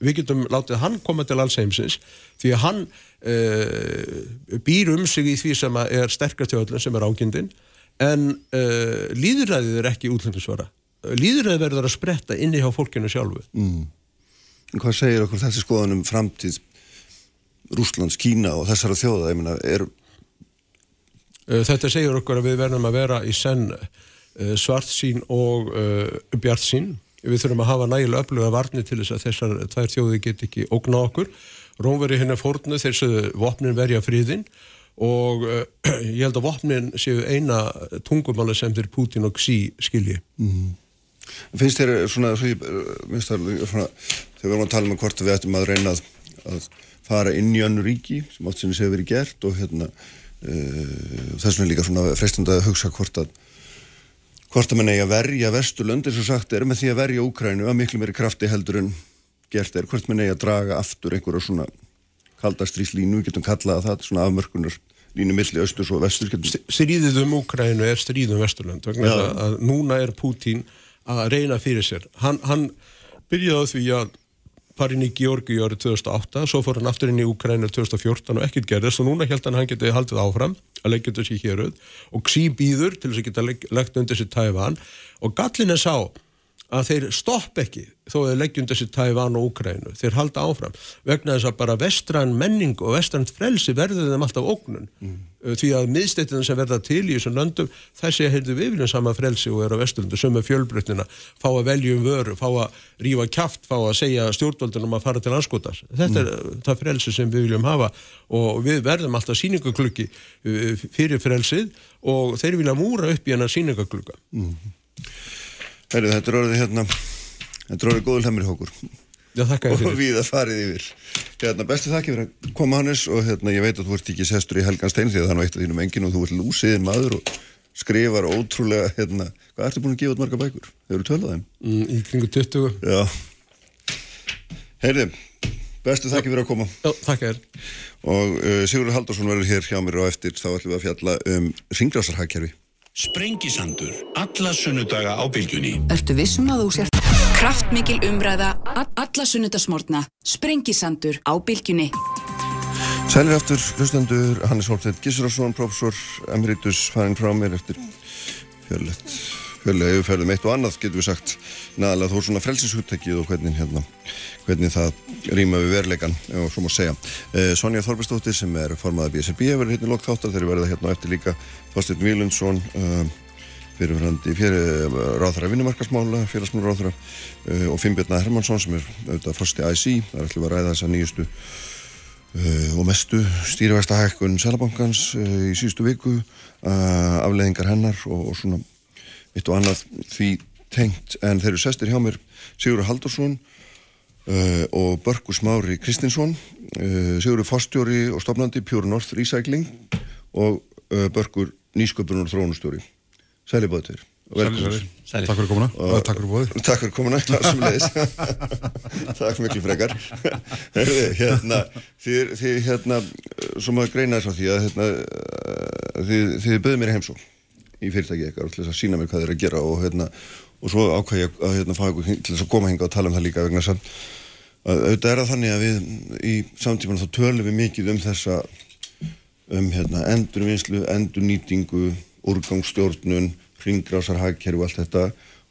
við getum látið hann koma til alls heimsins því að hann uh, býr um sig í því sem er sterkast hjá öllum sem er ágindin en uh, líðræðið er ekki útlendisvara. Líðræðið verður að spretta inni hjá fólkinu sjálfu. Mm. Hvað segir okkur þessi skoðan um framtíð Rúslands, Kína og þessara þjóða? Ég meina, er... Uh, þetta segir okkur að við verðum að vera í senn uh, svart sín og uh, bjart sín. Við þurfum að hafa nægilega öfluga varni til þess að þessar tvær þjóði get ekki ógna okkur. Rómveri hennar fórnu þess að vopnin verja fríðinn og uh, ég held að vopnin séu eina tungumáli sem þeir Putin og Xi skilji mm. finnst þér svona, það, svona þegar við erum að tala um hvort við ættum að reyna að, að fara inn í önnu ríki sem átt við séu verið gert og hérna uh, þess vegna líka svona freistund að hugsa hvort að hvort að mann eigi að verja Vesturlund eins og sagt er með því að verja Úkrænu að miklu meiri krafti heldur en gert er hvort mann eigi að draga aftur einhverja svona kaldastríslínu, við getum kallað það svona afmörkunar línu milli östurs og vestur. Stríðið um Úkrænu er stríð um Vesturland núna er Pútín að reyna fyrir sér. Hann, hann byrjaði því að fara inn í Georgi árið 2008, svo fór hann aftur inn í Úkrænu 2014 og ekkert gerðist og núna held hann að hann geti haldið áfram að leggja sig héruð og Xi býður til þess að geta leggt undir sig Tævan og gallin er sá að þeir stopp ekki þó að leggjum þessi Tævan og Úkrænu þeir halda áfram vegna þess að bara vestran menning og vestran frelsi verður þeim alltaf ógnun mm. því að miðstættin sem verða til í þessum löndum þessi heyrðu við viljum sama frelsi og er á vesturlundu sem er fjölbreytnina fá að veljum vöru, fá að rífa kæft fá að segja stjórnvöldunum að fara til anskotas þetta er mm. það frelsi sem við viljum hafa og við verðum alltaf síningaklukki fyrir frelsið og þeir vilja múra upp í hennar síningaklukka mm. Herri, þetta er orðið hérna, þetta er orðið góður hlæmur í hókur. Já, þakka þér fyrir. Og við að farið yfir. Hérna, bestu þakki fyrir að koma Hannes og hérna, ég veit að þú ert ekki sestur í Helgan Stein því að nú eitt af þínum engin og þú ert lúsiðin maður og skrifar ótrúlega, hérna, hvað ertu búin að gefa út marga bækur? Þau eru tölðað þeim? Mm, í kringu 20. Já. Herri, bestu þakki fyrir að koma. Já, þakka þér. Og uh, Sigurður Haldursson verður hér hjá mér og eftir þá ætlum við að fjalla um ringrásarhagkerfi. Sprengisandur, alla sunnudaga á bylgjunni. Ertu vissum að þú sért? Kraftmikil umræða, alla sunnudagsmórna. Sprengisandur á bylgjunni. Sælir aftur, hlustendur, Hannes Holmstedt Gísurarsson, professor emeritus, farin frá mér eftir fjörlegt, fjörlega yfirferðum eitt og annað, getur við sagt, naðalega þó svona frelsishúttekið og hvernig hérna hvernig það rýma við veruleikan og svo má segja. Eh, Sonja Þorbjörnsdóttir sem er formaða BSB hefur hérna lokk þáttar. Þegar verða hérna eftir líka Þorstin Vílundsson uh, fyrirfrandi fyrir uh, ráðhra vinnumarkasmála, félagsmjónu ráðhra uh, og Finnbjörna Hermansson sem er auðvitað frosti IC, það er ætlum að ræða þessa nýjustu og mestu stýrivægstahækkun Sælabankans í síðustu viku afleðingar hennar og, og svona eitt og annað því tengt en þeir eru sestir hjá mér Sigur Haldursson Uh, og Börgur Smári Kristinsson uh, Sigurður Fostjóri og stopnandi Pure North Recycling og uh, Börgur Nýsköpunum og Þrónustjóri Sæli bóðið tveir. Takk fyrir komuna. Og, Takk fyrir bóðið Takk fyrir komuna Takk miklu frekar. Hérna, þið, hérna svo maður greina þess að því að hérna, þið, þið böðum mér heimsó í fyrirtæki eitthvað til þess að sína mér hvað er að gera og hérna og svo ákvæði ég að hérna, fá ykkur til þess að koma hinga og tala um það líka vegna þess að auðvitað er það þannig að við í samtíman þá tölum við mikið um þessa um hérna, endurvinnslu, endurnýtingu úrgangsstjórnun, ringrásarhagkerfi og allt þetta.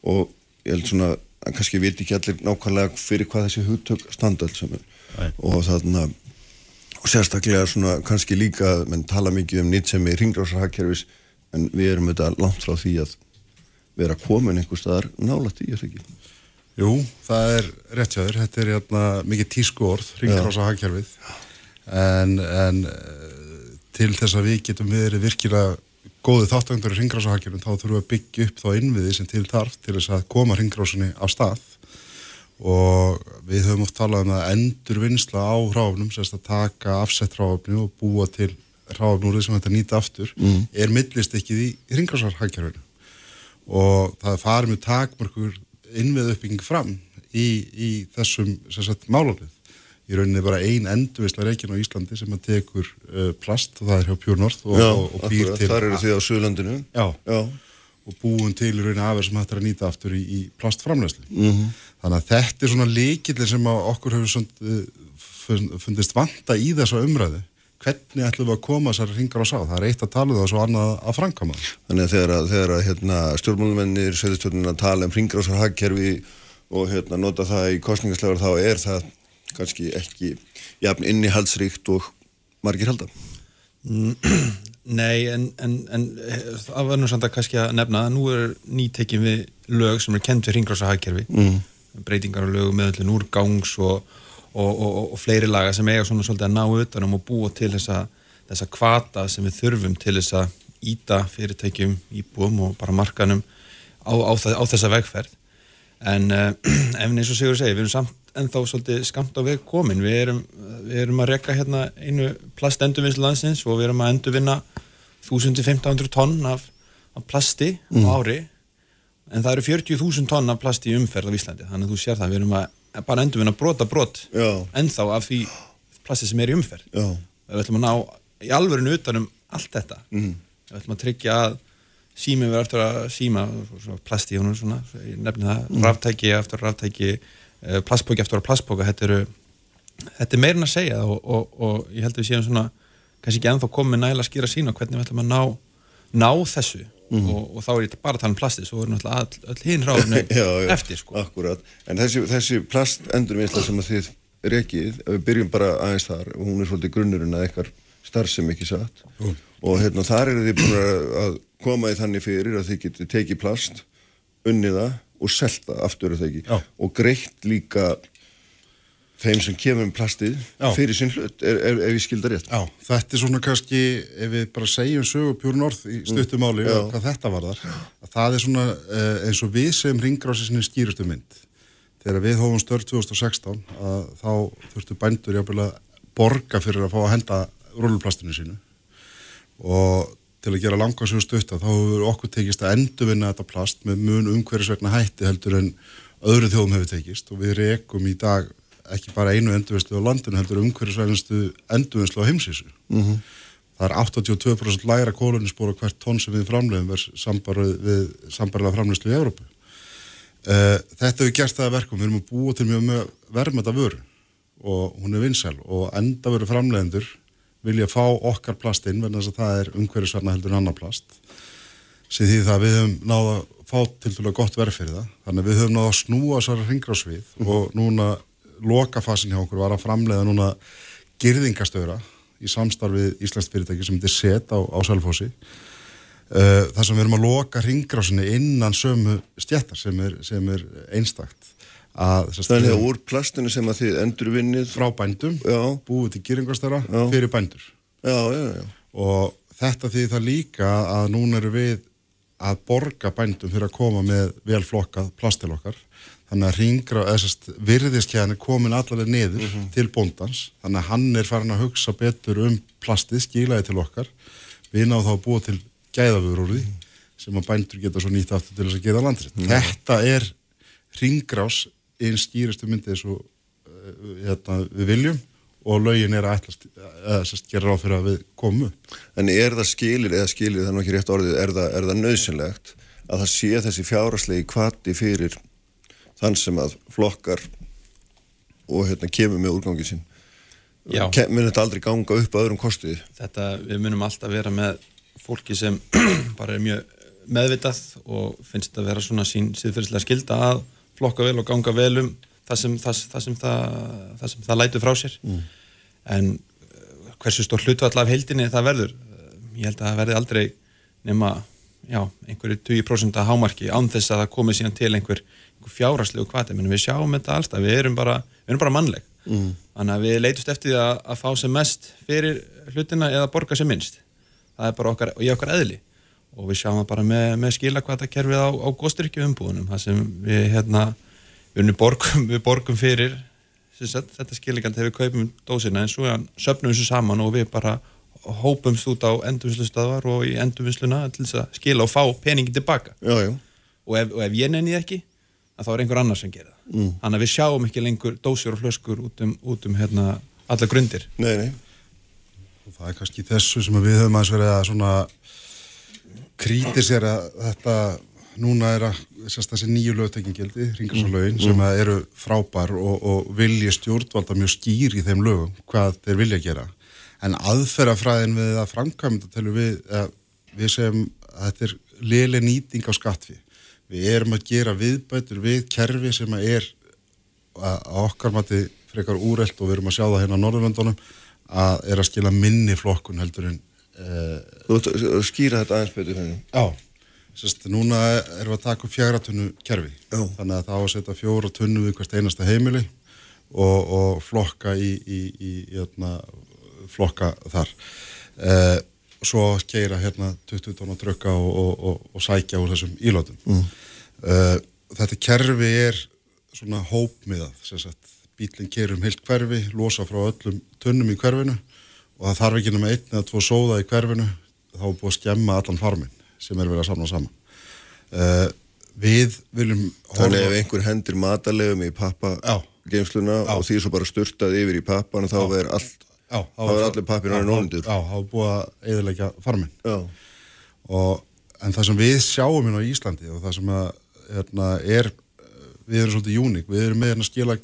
Og ég held svona að kannski viti ekki allir nákvæmlega fyrir hvað þessi hugtök standa alls saman. Og þarna og sérstaklega svona kannski líka menn tala mikið um nýtt sem er ringrásarhagkerfis en við erum auðvitað langt frá því að vera komin einhver staðar þessu ekki? Jú, það er réttjáður, þetta er jæna, hérna mikið tísku orð, ringrása hagkerfið. En, en eh, til þess að við getum verið virkilega góðu þáttandur í ringrása hagkerfið þá þurfum við að byggja upp þá innviði sem til þarf til þess að koma ringrásunni á stað. Og við höfum oft talað um að endur vinsla á ráfnum, sérst að taka afsett ráfni og búa til ráfnúrið sem þetta nýta aftur, mm. er millist ekkið í ringrása hagkerfinu og það farið með takmörkur innvið uppbygging fram í, í þessum sagt, málaflið. Í rauninni bara ein endurvisla reikin á Íslandi sem að tekur uh, plast og það er hjá Pure North og, Já, og, og býr til þar eru þið á Suðlandinu. Já, Já. og búin til í rauninni aðverð sem hættir að nýta aftur í, í plastframlæslu. Mhm. Þannig að þetta er svona líkillir sem að okkur hefur svona, uh, fundist vanta í þessa umræðu. Hvernig ætlum við að koma þessar ringar á sá? Það er eitt að tala um það og svo annað að framkama. Þannig að þegar, að- þegar að hérna, stjórnmálumennir, sveitastjórnina tala um ringrásar hagkerfi og hérna, nota það í kostningaslegar þá er það kannski ekki jafn innihaldsríkt og margir halda. Nei, en, en, en það var nú samt að kannski að nefna að nú er nýtekin við lög sem er kent við ringrása hagkerfi mm. breytingar á lögum meðallin úrgangs og, og, og, og, fleiri laga sem eiga svona svolítið að ná utanum og búa til þessa, þessa kvata sem við þurfum til þess að íta fyrirtækjum, íbúum og bara markanum á, á, á þessa vegferð. En ef eins og Sigur segir, við erum samt ennþá svolítið skamt á veg komin. Við erum, við erum að rekka hérna einu plastendurvinnslu landsins og við erum að endurvinna 1500 tonn af, af plasti á ári. En það eru 40.000 tonn af plasti í umferð á Íslandi, þannig að þú sér það við erum að bara endurvinna brota brot ennþá af því plasti sem er í umferð við ætlum að ná í alvörinu utanum allt þetta mm. við ætlum að tryggja að sími við eftir að síma plasti og svona, svo ég nefni það mm. ráftæki eftir ráftæki plastbóki eftir plastbóka þetta, eru, þetta er meirin að segja og, og, og ég held að við séum svona kannski ekki ennþá komið nægilega að skýra sína hvernig við ætlum að ná, ná þessu Mhm. og, og þá er ég bara að tala um plasti svo er náttúrulega all, all hinn ráðinu eftir sko. Akkurat. En þessi, þessi plastendurvinnsla sem að þið rekið, við byrjum bara aðeins þar og hún er svolítið grunnurinn að eitthvað starfsem ekki satt og hérna þar eru þið búin að koma í þannig fyrir að þið getið tekið plast, unnið það og selta aftur að það ekki Já. og greitt líka þeim sem kemur um plastið Já. fyrir sinn hlut, er, er, ef ég skildar rétt. Já, þetta er svona kannski, ef við bara segjum sögu Pure North í stuttumáli og hvað þetta var þar, að það er svona uh, eins og við sem ringrásinni skýrustu mynd. Þegar við hófum störf 2016, að þá þurftu bændur jáfnvel að borga fyrir að fá að henda rúluplastinu sínu og til að gera langarsögu stutta þá hefur okkur tekist að endurvinna þetta plast með mun umhverjusvegna hætti heldur en öðru þjóðum hefur tekist og við rekum í dag ekki bara einu endurvinnslu á landinu heldur umhverjusvegnastu endurvinnslu á heimsísu. -hmm. Það er 82% læra kóluninspóra hvert tonn sem við framlegum verð sambarlega framlegslu í Európu. Uh, þetta hefur gert það að verkum, við erum að búa til mjög verðmæta vöru og hún er vinsæl og enda veru framlegendur vilja fá okkar plast inn verðan þess að það er umhverjusverna heldur en annar plast sem því það við höfum náða fá til dælu gott verð fyrir það þannig að við höfum náða að snúa þessari ringrásvið og núna lokafasin hjá okkur var að framlega núna girðingastöra í samstarfið Íslands fyrirtæki sem þetta er set á, á Sælfósi uh, þar sem við erum að loka ringrásinni innan sömu stjættar sem er, sem er einstakt Þannig að úr plastinu sem að þið endurvinnið frá bændum Já. búið til girðingastöra Já. fyrir bændur Já, já, já. og þetta því það líka að núna eru við að borga bændum fyrir að koma með velflokkað plast til okkar þannig að ringra, þessast virðiskjæðan er komin allavega niður til bóndans þannig að hann er farin að hugsa betur um plastið, skilaði til okkar við náðum þá að búa til gæðafur úr því sem að bændur geta svo nýtt aftur til þess að geða landrið. Þetta er ringrás einn skýristu myndið svo uh, hérna, við viljum og lögin er að ætlast, eða sérst gera ráð fyrir að við komum upp. En er það skilir, eða skilir það nú ekki rétt orðið, er það, er það þann sem að flokkar og hérna kemur með úrgangi sín? Já. Ke- Mun þetta aldrei ganga upp að öðrum kostuði? þetta, við munum alltaf vera með fólki sem bara er mjög meðvitað og finnst að vera svona sín síðferðislega skilda að flokka vel og ganga vel um það sem það, það, sem það, það, sem það lætur frá sér en uh, hversu stór hlutvall af heildinni það verður uh, ég held að það verði aldrei nema já, einhverju 20% að hámarki án þess að það komi síðan til einhver, einhver fjárarslegu kvati, menn við sjáum þetta alltaf við erum bara, við erum bara mannleg. Mm. þannig að við leitust eftir því að, að fá sem mest fyrir hlutina eða borga sem minnst. Það er bara okkar, í okkar eðli. Og við sjáum það bara með, með skilakvatakerfið á, á góðstyrkju umbúðunum það sem við hérna við, borgum, við borgum fyrir sagt, þetta skiligand þegar við kaupum dósina en svo söpnum við þessu saman og við bara hópumst út á endurvinnslustöðvar og í endurvinnsluna til þess að skila og fá peningi tilbaka. Já, já. og ef, og ef ég nenni ekki að þá er einhver annar sem gerir það mm. þannig að við sjáum ekki lengur dósir og flöskur út um, út um hérna, alla grundir Nei, nei. Og það er kannski þessu sem við höfum aðeins verið að svona kritisera þetta núna er að sérst, þessi nýju lögtekingildi, ringarsalögin, mm. sem eru frábær og, og vilja stjórnvalda mjög skýr í þeim lögum hvað þeir vilja gera. En aðferðafræðin við að framkvæmda við að við segjum að þetta er liðlega nýting á skattfi. Við erum að gera viðbætur við kerfi sem er að okkar mati frekar úrelt og við erum að sjá það hérna á Norðurlöndunum að er að skila minni flokkun heldur en... Uh, Þú skýra þetta aðeins betur henni? Já. Sérst, núna erum við að taka fjaratunnu kerfi, Já. þannig að það á að setja fjóra tunnu við hvert einasta heimili og, og flokka í, í, í, í hérna, flokka þar. Uh, svo keira hérna 20 tónu að drukka og, og, og sækja úr þessum ílótum. Mm. Uh, þetta kerfi er svona hópmiðað, sérstætt, bílinn keir um heilt hverfi, losa frá öllum tunnum í hverfinu og það þarf ekki nema einn eða tvo sóða í hverfinu, þá er búið að skemma allan farminn sem er verið að samna saman. Uh, við viljum Þannig ef einhver hendur matalegum í pappageimsluna og því svo bara styrtað yfir í pappan og þá verður allt já, þá verður allir pappir náttúrulega nónundur Já, þá er búið að eðilegja farminn og en það sem við sjáum hérna á Íslandi og það sem að, hérna, er við erum svolítið júnik, við erum með hérna skila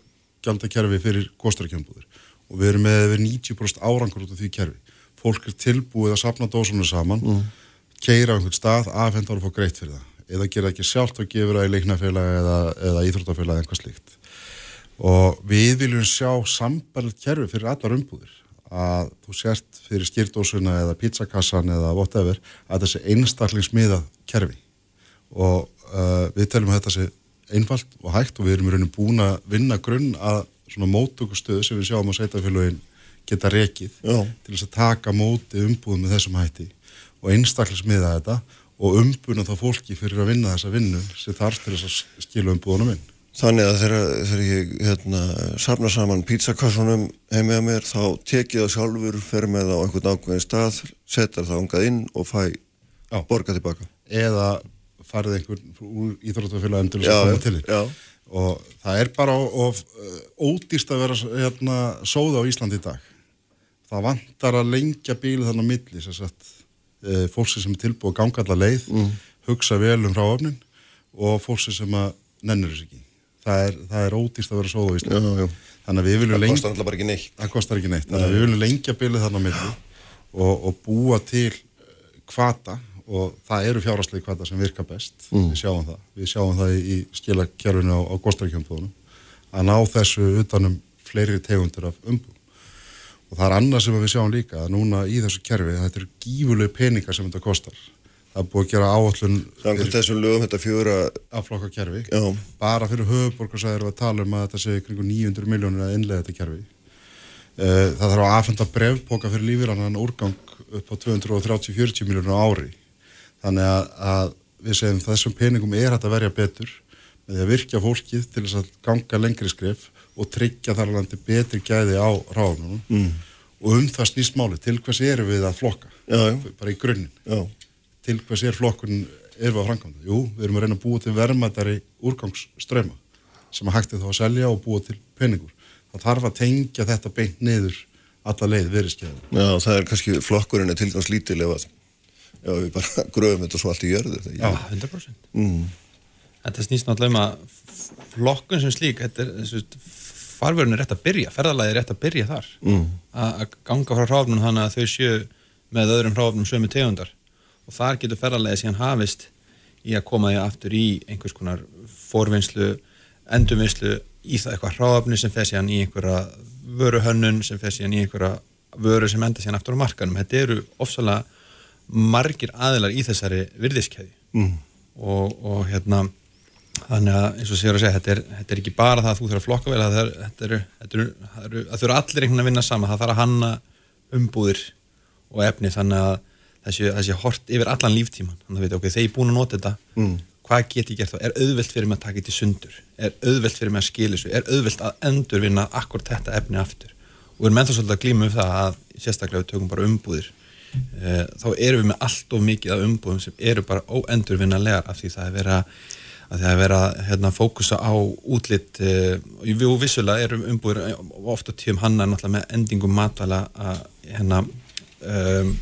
gjaldakerfi fyrir kostarkjöndbúður og við erum með yfir 90% árangur út af því kerfi. Fólk er tilbúið að sapna dósunum saman mm. keira á einhvern stað, afhendar og fá greitt fyrir það. Eða gera ekki sjálft og gefur það í leiknafélag eða, eða íþróttafélag eða einhvað slíkt. Og við viljum sjá sambarlegt kerfi fyrir allar umbúðir að þú sért fyrir skýrdósuna eða pizzakassan eða whatever að þessi einstaklingsmiða kerfi og uh, við telum að þetta sé einfalt og hægt og við erum í rauninu búin að vinna grunn að svona mótökustöðu sem við sjáum á sveitafélagin geta rekið Já. til þess að taka móti umbúðum með þessum hætti og einstaklismiða þetta og umbuna þá fólki fyrir að vinna þessa vinnu sem þarf til þess að skilja umbúðunum inn. Þannig að þegar, þegar ég hérna, sarna saman pizzakassunum heimið að mér þá tekið það sjálfur, fer með það á einhvern ákveðin stað, setar það ángað inn og fæ já. borga tilbaka. Eða farið einhvern úr íþróttafélagum til þess að koma til því. Og það er bara of, ódýrst að vera hérna, sóða á Íslandi í dag. Það vantar að lengja bílu þannig að milli, sem sagt e, fólksið sem er tilbúið að ganga allar leið, mm. hugsa vel um hráöfnin og fólksið sem að nennur þess ekki. Það er, það er ódýrst að vera sóða í Íslandi. Þannig að við viljum lengja... Það kostar ekki neitt. Það kostar ekki neitt. Þannig að við viljum lengja bylið þarna á milli og, og búa til kvata og það eru fjárhastlegi kvata sem virka best. Mm. Við sjáum það. Við sjáum það í, skilakjörfinu á, á góðstækjumfóðunum að ná þessu utanum fleiri tegundur af umbú og það er annað sem við sjáum líka að núna í þessu kerfi þetta eru gífurlegu peningar sem þetta kostar það er búið að gera áallun Samkvæmt þessum lögum þetta fjóra afflokka kerfi. Já. bara fyrir höfuborgarsæðir við að tala um að þetta sé kring 900 miljónir að innlega þetta kerfi. Eh, það þarf að aðfenda brevpoka fyrir lífirrannan úrgang upp á 230-40 miljónir á ári. Þannig að, að við segjum þessum peningum er hægt að verja betur með því að virkja fólkið til þess að ganga lengri skref og tryggja þar alveg betri gæði á ráðunum mm. og um það snýst máli til hvers eru við að flokka? Já, já. bara í grunninn til hvers er flokkun er við að framkvæmda jú, við erum að reyna að búa til vermaðari úrgangsströma sem að hægti þá að selja og búa til peningur. Það þarf að tengja þetta beint niður alla leið veriðskeiða Já, það er kannski flokkurinn er tilgangslítil ef að já, við bara gröfum þetta svo allt í jörðu Já, 100% mm. Þetta snýst náttúrulega um að flokkun sem slík, þetta er þessu farverðin er rétt að byrja, ferðalagi er rétt að byrja þar. Mm. að ganga frá hráfnum þannig að þau séu með öðrum hráfnum sömu tegundar og þar getur ferðalagi síðan hafist í að koma því aftur í einhvers konar forvinnslu, endurvinnslu í það eitthvað hráfni sem fer síðan í einhverja vöruhönnun sem fer síðan í einhverja vöru sem enda síðan aftur á markanum. Þetta eru ofsalega margir aðilar í þessari virðiskeiði mm. og, og hérna þannig að eins og séur að segja þetta er, þetta er ekki bara það að þú þurfa að flokka vel það eru þau eru allir einhvern veginn að vinna sama, það þarf að hanna umbúðir og efni þannig að þessi, hort yfir allan líftíman þannig að veit ok, þegar ég er búin að nota þetta mm. hvað get ég gert þá, er auðvelt fyrir mig að taka þetta í sundur, er auðvelt fyrir mig að skilja þessu? Er auðvelt að endur vinna akkur þetta efni aftur? Og við erum ennþá svolítið að glíma um það að sérstaklega við tökum bara umbúðir e, þá erum við með allt of mikið af umbúðum sem eru bara óendurvinnanlegar af því það er verið að að það er verið að hérna, fókusa á útlitt uh, við vissulega erum umbúður ofta tíum hanna með endingum matvæla að hérna um,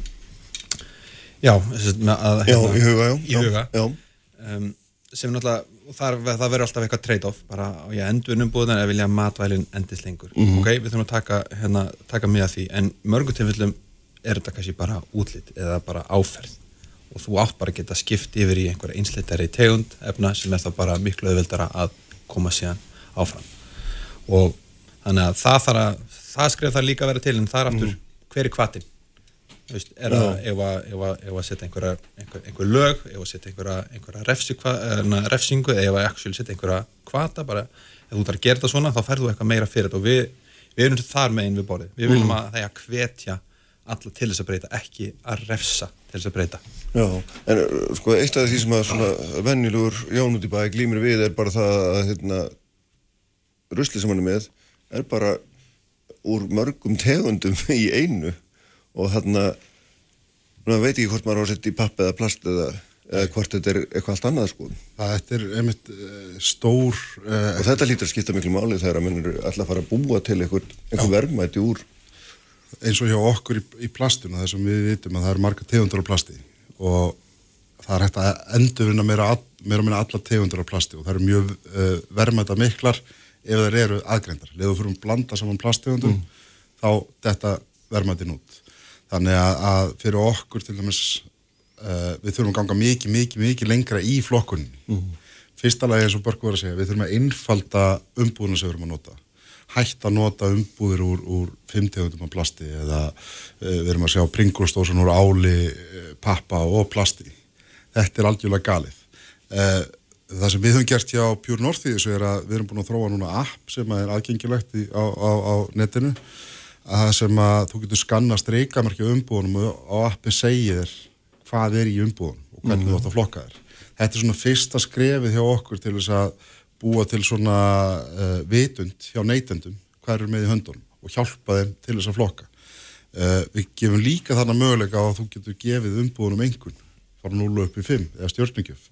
já, að, Já, hérna, í huga, já. í huga. Já, Um, sem náttúrulega þar, það verður alltaf eitthvað trade-off bara ég endur umbúðunar eða vilja að matvælinn endist lengur Mhm. ok, við þurfum að taka, hérna, taka með að því en mörgum tilfellum er þetta kannski bara útlit eða bara áferð og þú átt bara að geta skipt yfir í einhverja einsleitari tegund efna sem er þá bara miklu auðveldara að koma síðan áfram og þannig að það að það skrif það líka að vera til en það er aftur hver er kvatin Veist, er að ef að, setja einhver, einhver lög, ef að setja einhverja, einhverja refsi, hva, na, refsingu eða ef að setja einhverja kvata bara, ef þú þarf að gera þetta svona þá færðu eitthvað meira fyrir þetta. Og við, við erum þar megin við borðið, við viljum að það er að hvetja alla til þess að breyta, ekki að refsa til þess að breyta. Já, en uh, sko eitt af því sem að svona venjulegur Jón út í bæ glýmir við er bara það að hérna, rusli sem hann er með er bara úr mörgum tegundum í einu og þarna maður veit ekki hvort maður á að setja í papp eða plast eða, eða hvort þetta er eitthvað allt annað sko. Það þetta er einmitt uh, stór uh, og þetta lítur að skipta miklu máli þegar að menn eru alltaf að fara að búa til einhver, einhver verðmæti úr eins og hjá okkur í, í plastinu þessum við vitum að það eru marga tegundur af plasti. Og það er hægt að endurvinna meira, og minna alla tegundur af plasti. Og það eru mjög uh, verðmæta miklar ef þeir eru aðgrendar. Leðu fyrir að blanda saman plasttegundum þá þetta verðmætin út. Þannig að, að fyrir okkur til dæmis uh, við þurfum að ganga mikið, mikið, mikið lengra í flokkunni. Fyrsta lagi eins og Börk var að segja, við þurfum að einfalda umbúðuna sem við erum að nota hætt að nota umbúðir úr, úr fimmtegundum af plasti eða uh, við erum að sjá pringulstósan úr áli, uh, pappa og plasti. Þetta er algjörlega galið. Uh, það sem við höfum gert hjá Pure North í þessu er að við erum búin að þróa núna app sem er aðgengilegt í, á, á, á netinu að það sem að þú getur skanna streikamarki umbúðunum og, appi segir hvað er í umbúðunum og hvernig þú átt að flokka þér. Þetta er svona fyrsta skrefið hjá okkur til þess að búa til svona uh, vitund hjá neytendum hvað eru með í höndunum og hjálpa þeim til þess að flokka. Uh, við gefum líka þarna möguleika að þú getur gefið umbúðunum einhvern frá 0 upp í 5 eða stjórningjöf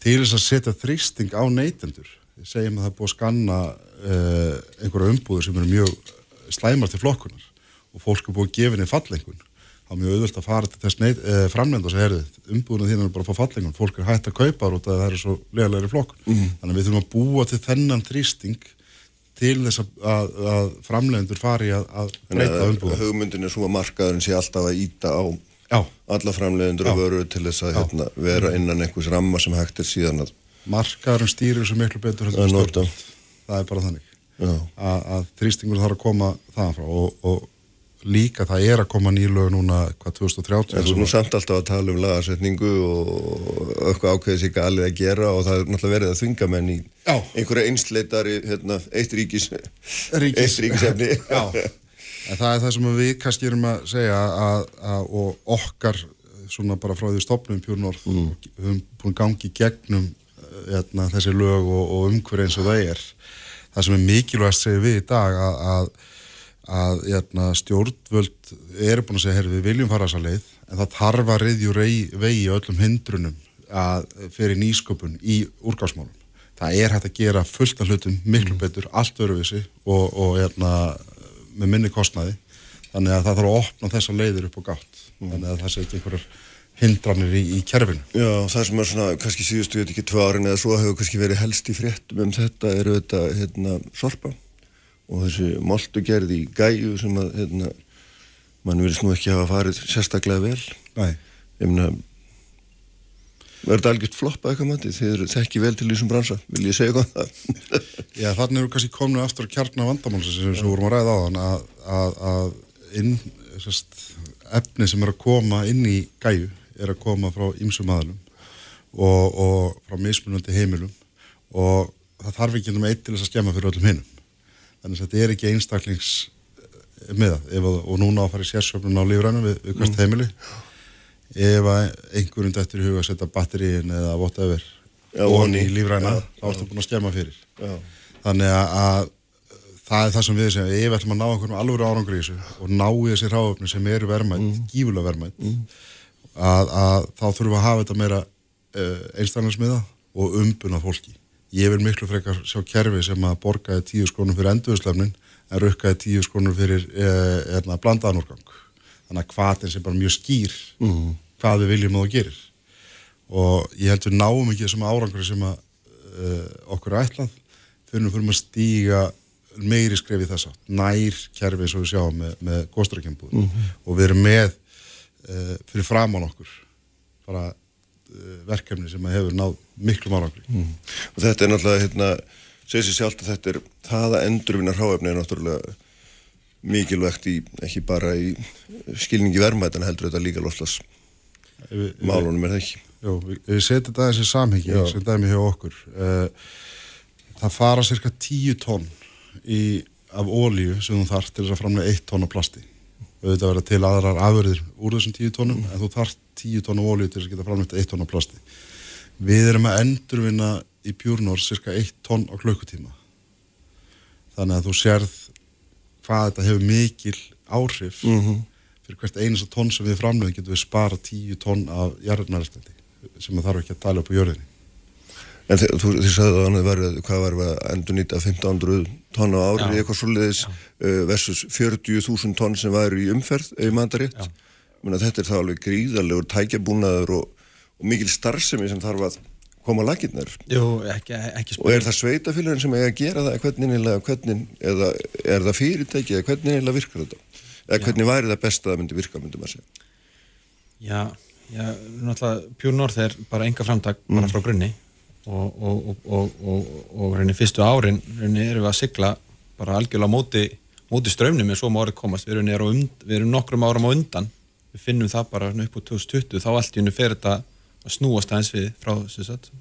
til þess að setja þrýsting á neytendur. Við segjum að það er búið að skanna uh, einhverja umbúður sem eru mjög slæmar til flokkunar og fólk er búið að gefa henni fallengun þá er mjög auðvöld að fara til þess neitt, e, framlend og segja, herðu, umbúðuna þín er bara að fá fallengun fólk er hægt að kaupa út að það er svo legalegri flokkun. Þannig að við þurfum að búa til þennan þrýsting til þess að, að, að framlendur fari að, að breyta umbúðuna. hugmyndin er svo að markaðurinn sé alltaf að íta á Já, alla framleiðendur og vöru til þess að hérna, vera innan einhvers ramma sem hægt er síðan að markaðurinn stýrir þessu miklu betur. Það er bara þannig. Að, að þrýstingur þarf að koma þaðan frá og, og líka það er að koma nýlög núna hvað 2030 En þú er nú samt alltaf að tala um lagasetningu og eitthvað ákveðið sér galið að gera og það er náttúrulega verið að þunga menn í Já. einhverja einsleitari, hérna, eitt ríkis, Ríkis. eitt ríkisefni. Já, en það er það sem við kannski erum að segja að, að, og okkar svona bara frá því stopnum North mm. höfum búin gangi gegnum hérna, þessi lög og, og umhver eins og það er það sem er mikilvægast segja við í dag að, að, að hérna, stjórnvöld eru búin að segja herri, við viljum fara þessa leið en það þarf að reyðju vegi í öllum hindrunum að fyrir nýsköpun í úrgáðsmálum það er hægt að gera fullt af hlutum miklu betur, allt öruvísi og, og hérna, með minni kostnaði. Þannig að það þarf að opna þessa leiðir upp á gátt. Þannig að það ekki einhverjar hindranir í, í kerfinu Já, það sem er svona, kannski síðustu, ég veit ekki, tvö árin eða svo hefur kannski verið helst í fréttum um þetta eru þetta, hérna, sorpa og þessi moltu gerði í gæju sem að, hérna, mann verðist nú ekki hafa farið sérstaklega vel. Nei. Ég meina, er þetta algjört floppa eitthvað mati? Þið eru þekki vel til þessum bransa, vil ég segja eitthvað um það? Já, þannig eru kannski komin aftur að kjarna vandamálsins sem við vorum að ræða á þann að, að, að inn, sest, efni sem er að koma inn í gæju er að koma frá ýmsum aðlum og, og frá mismunandi heimilum og það þarf ekki um eitt til þess að skemma fyrir öllum hinnum þannig að þetta er ekki einstaklings með það og núna á að fara í sérsöfnun á lífrænum við, við hvert heimili. Ef einhverjum dættur í huga setja batteríin eða whatever og ofan í lífræna Já, þá ertu búin að skemma fyrir. Já. þannig að, að það er það sem við segjum ef við ætlum að ná einhverjum í þessu og ná í þessi ráöfni sem eru verðmætt mm. gífulega verðmætt að, að þá þurfum við að hafa þetta meira uh, einstæðansmiða og umbuna fólki. Ég vil miklu frekar sjá kerfi sem að borgaði tíu skrónum fyrir endurslefnin en rukkaði tíu skrónum fyrir eh, hérna, blandaðanúrgang. Þannig að hvaðin sem bara mjög skýr mm. hvað við viljum og það gerir. Og ég held við náum ekki þessum árangur sem að uh, okkur er ætlað fyrir að fyrir að stíga meiri skref í þess að nær kerfi eins og við sjáum með, með góðstrakjambúð mm -hmm. og við erum með uh, fyrir framann okkur. Bara uh, verkefni sem hefur náð miklu margangri mm. Og þetta er náttúrulega hérna, segir sér sjálf að þetta er það að endurvinna hráefni er náttúrulega mikilvægt í, ekki bara í skilningi vermaðan heldur þetta líka loslas málunum er það ekki? Jó, við, setjum þetta þessi samhengi sem dæmi hjá okkur. Uh, það fara cirka tíu tónn í, af ólíu sem þú þarf til þess að framlega eitt tónn af plasti auðvitað verða til aðrar afurðir úr þessum tíu tónnum mm. en þú þarf tíu tónn af ólíu til að geta framlega eitt tónn af plasti við erum að endurvinna í Pjúrnór cirka eitt tónn á klukkutíma þannig að þú sérð hvað þetta hefur mikil áhrif mm -hmm. fyrir hvert einasta tónn sem við framlega getum við spara tíu tónn af jarðnæðarstændi sem það þarf ekki að tala upp á jörðinni En þú, þið sagðu að verið, hvað var að endur nýta 1500 tonn á ári eitthvað svolítið uh, versus 40.000 tonn sem var í umferð ef maður það rétt. Þetta er þá alveg gríðarlegur tækjabúnaður og, og mikil starfsemi sem þarf að koma að laginnar. Jú, ekki, ekki spil. Og er það sveitafélagin sem eiga að gera það hvernig hvernig, eða er það fyrirtæki eða hvernig einlega virkar þetta? Eða hvernig já. væri það best að það myndi virka, myndi maður segja? Já, já, náttúrulega Pure North er bara enga framtak mm. bara frá grunni og, og, og, og reyni fyrstu árin reyni erum við að sigla bara algjörlega móti, móti ströfnum eins og maður komast, við erum, und, við erum nokkrum áram á undan, við finnum það bara upp á 2020, þá allt í unni fer þetta að snúast aðeins við frá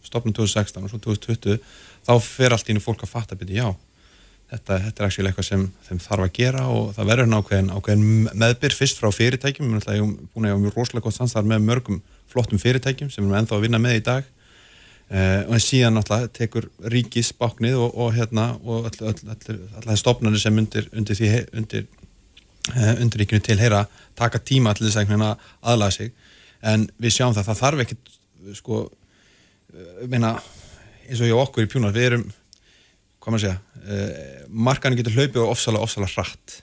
stopnum 2016 og svo 2020 þá fer allt í unni fólk að fatta byrja, já þetta, þetta er ekki eitthvað sem þeim þarf að gera og það verður nákvæðin, ákveðin meðbyr fyrst frá fyrirtækjum, við erum búin að hafa mjög rosalega gott samstarf með mörgum flottum fyrirtækjum sem við erum ennþá að vinna með í dag Uh, og síðan náttúrulega tekur ríkis báknið og, og hérna og allar stofnarnir sem undir undir því undir, uh, undir ríkinu til heyra taka tíma til þess að aðlaða sig en við sjáum það, það þarf ekkit sko uh, meina, eins og ég og okkur í pjúnar við erum, hvað maður segja markanin getur hlaupið og ofsalega ofsalega hratt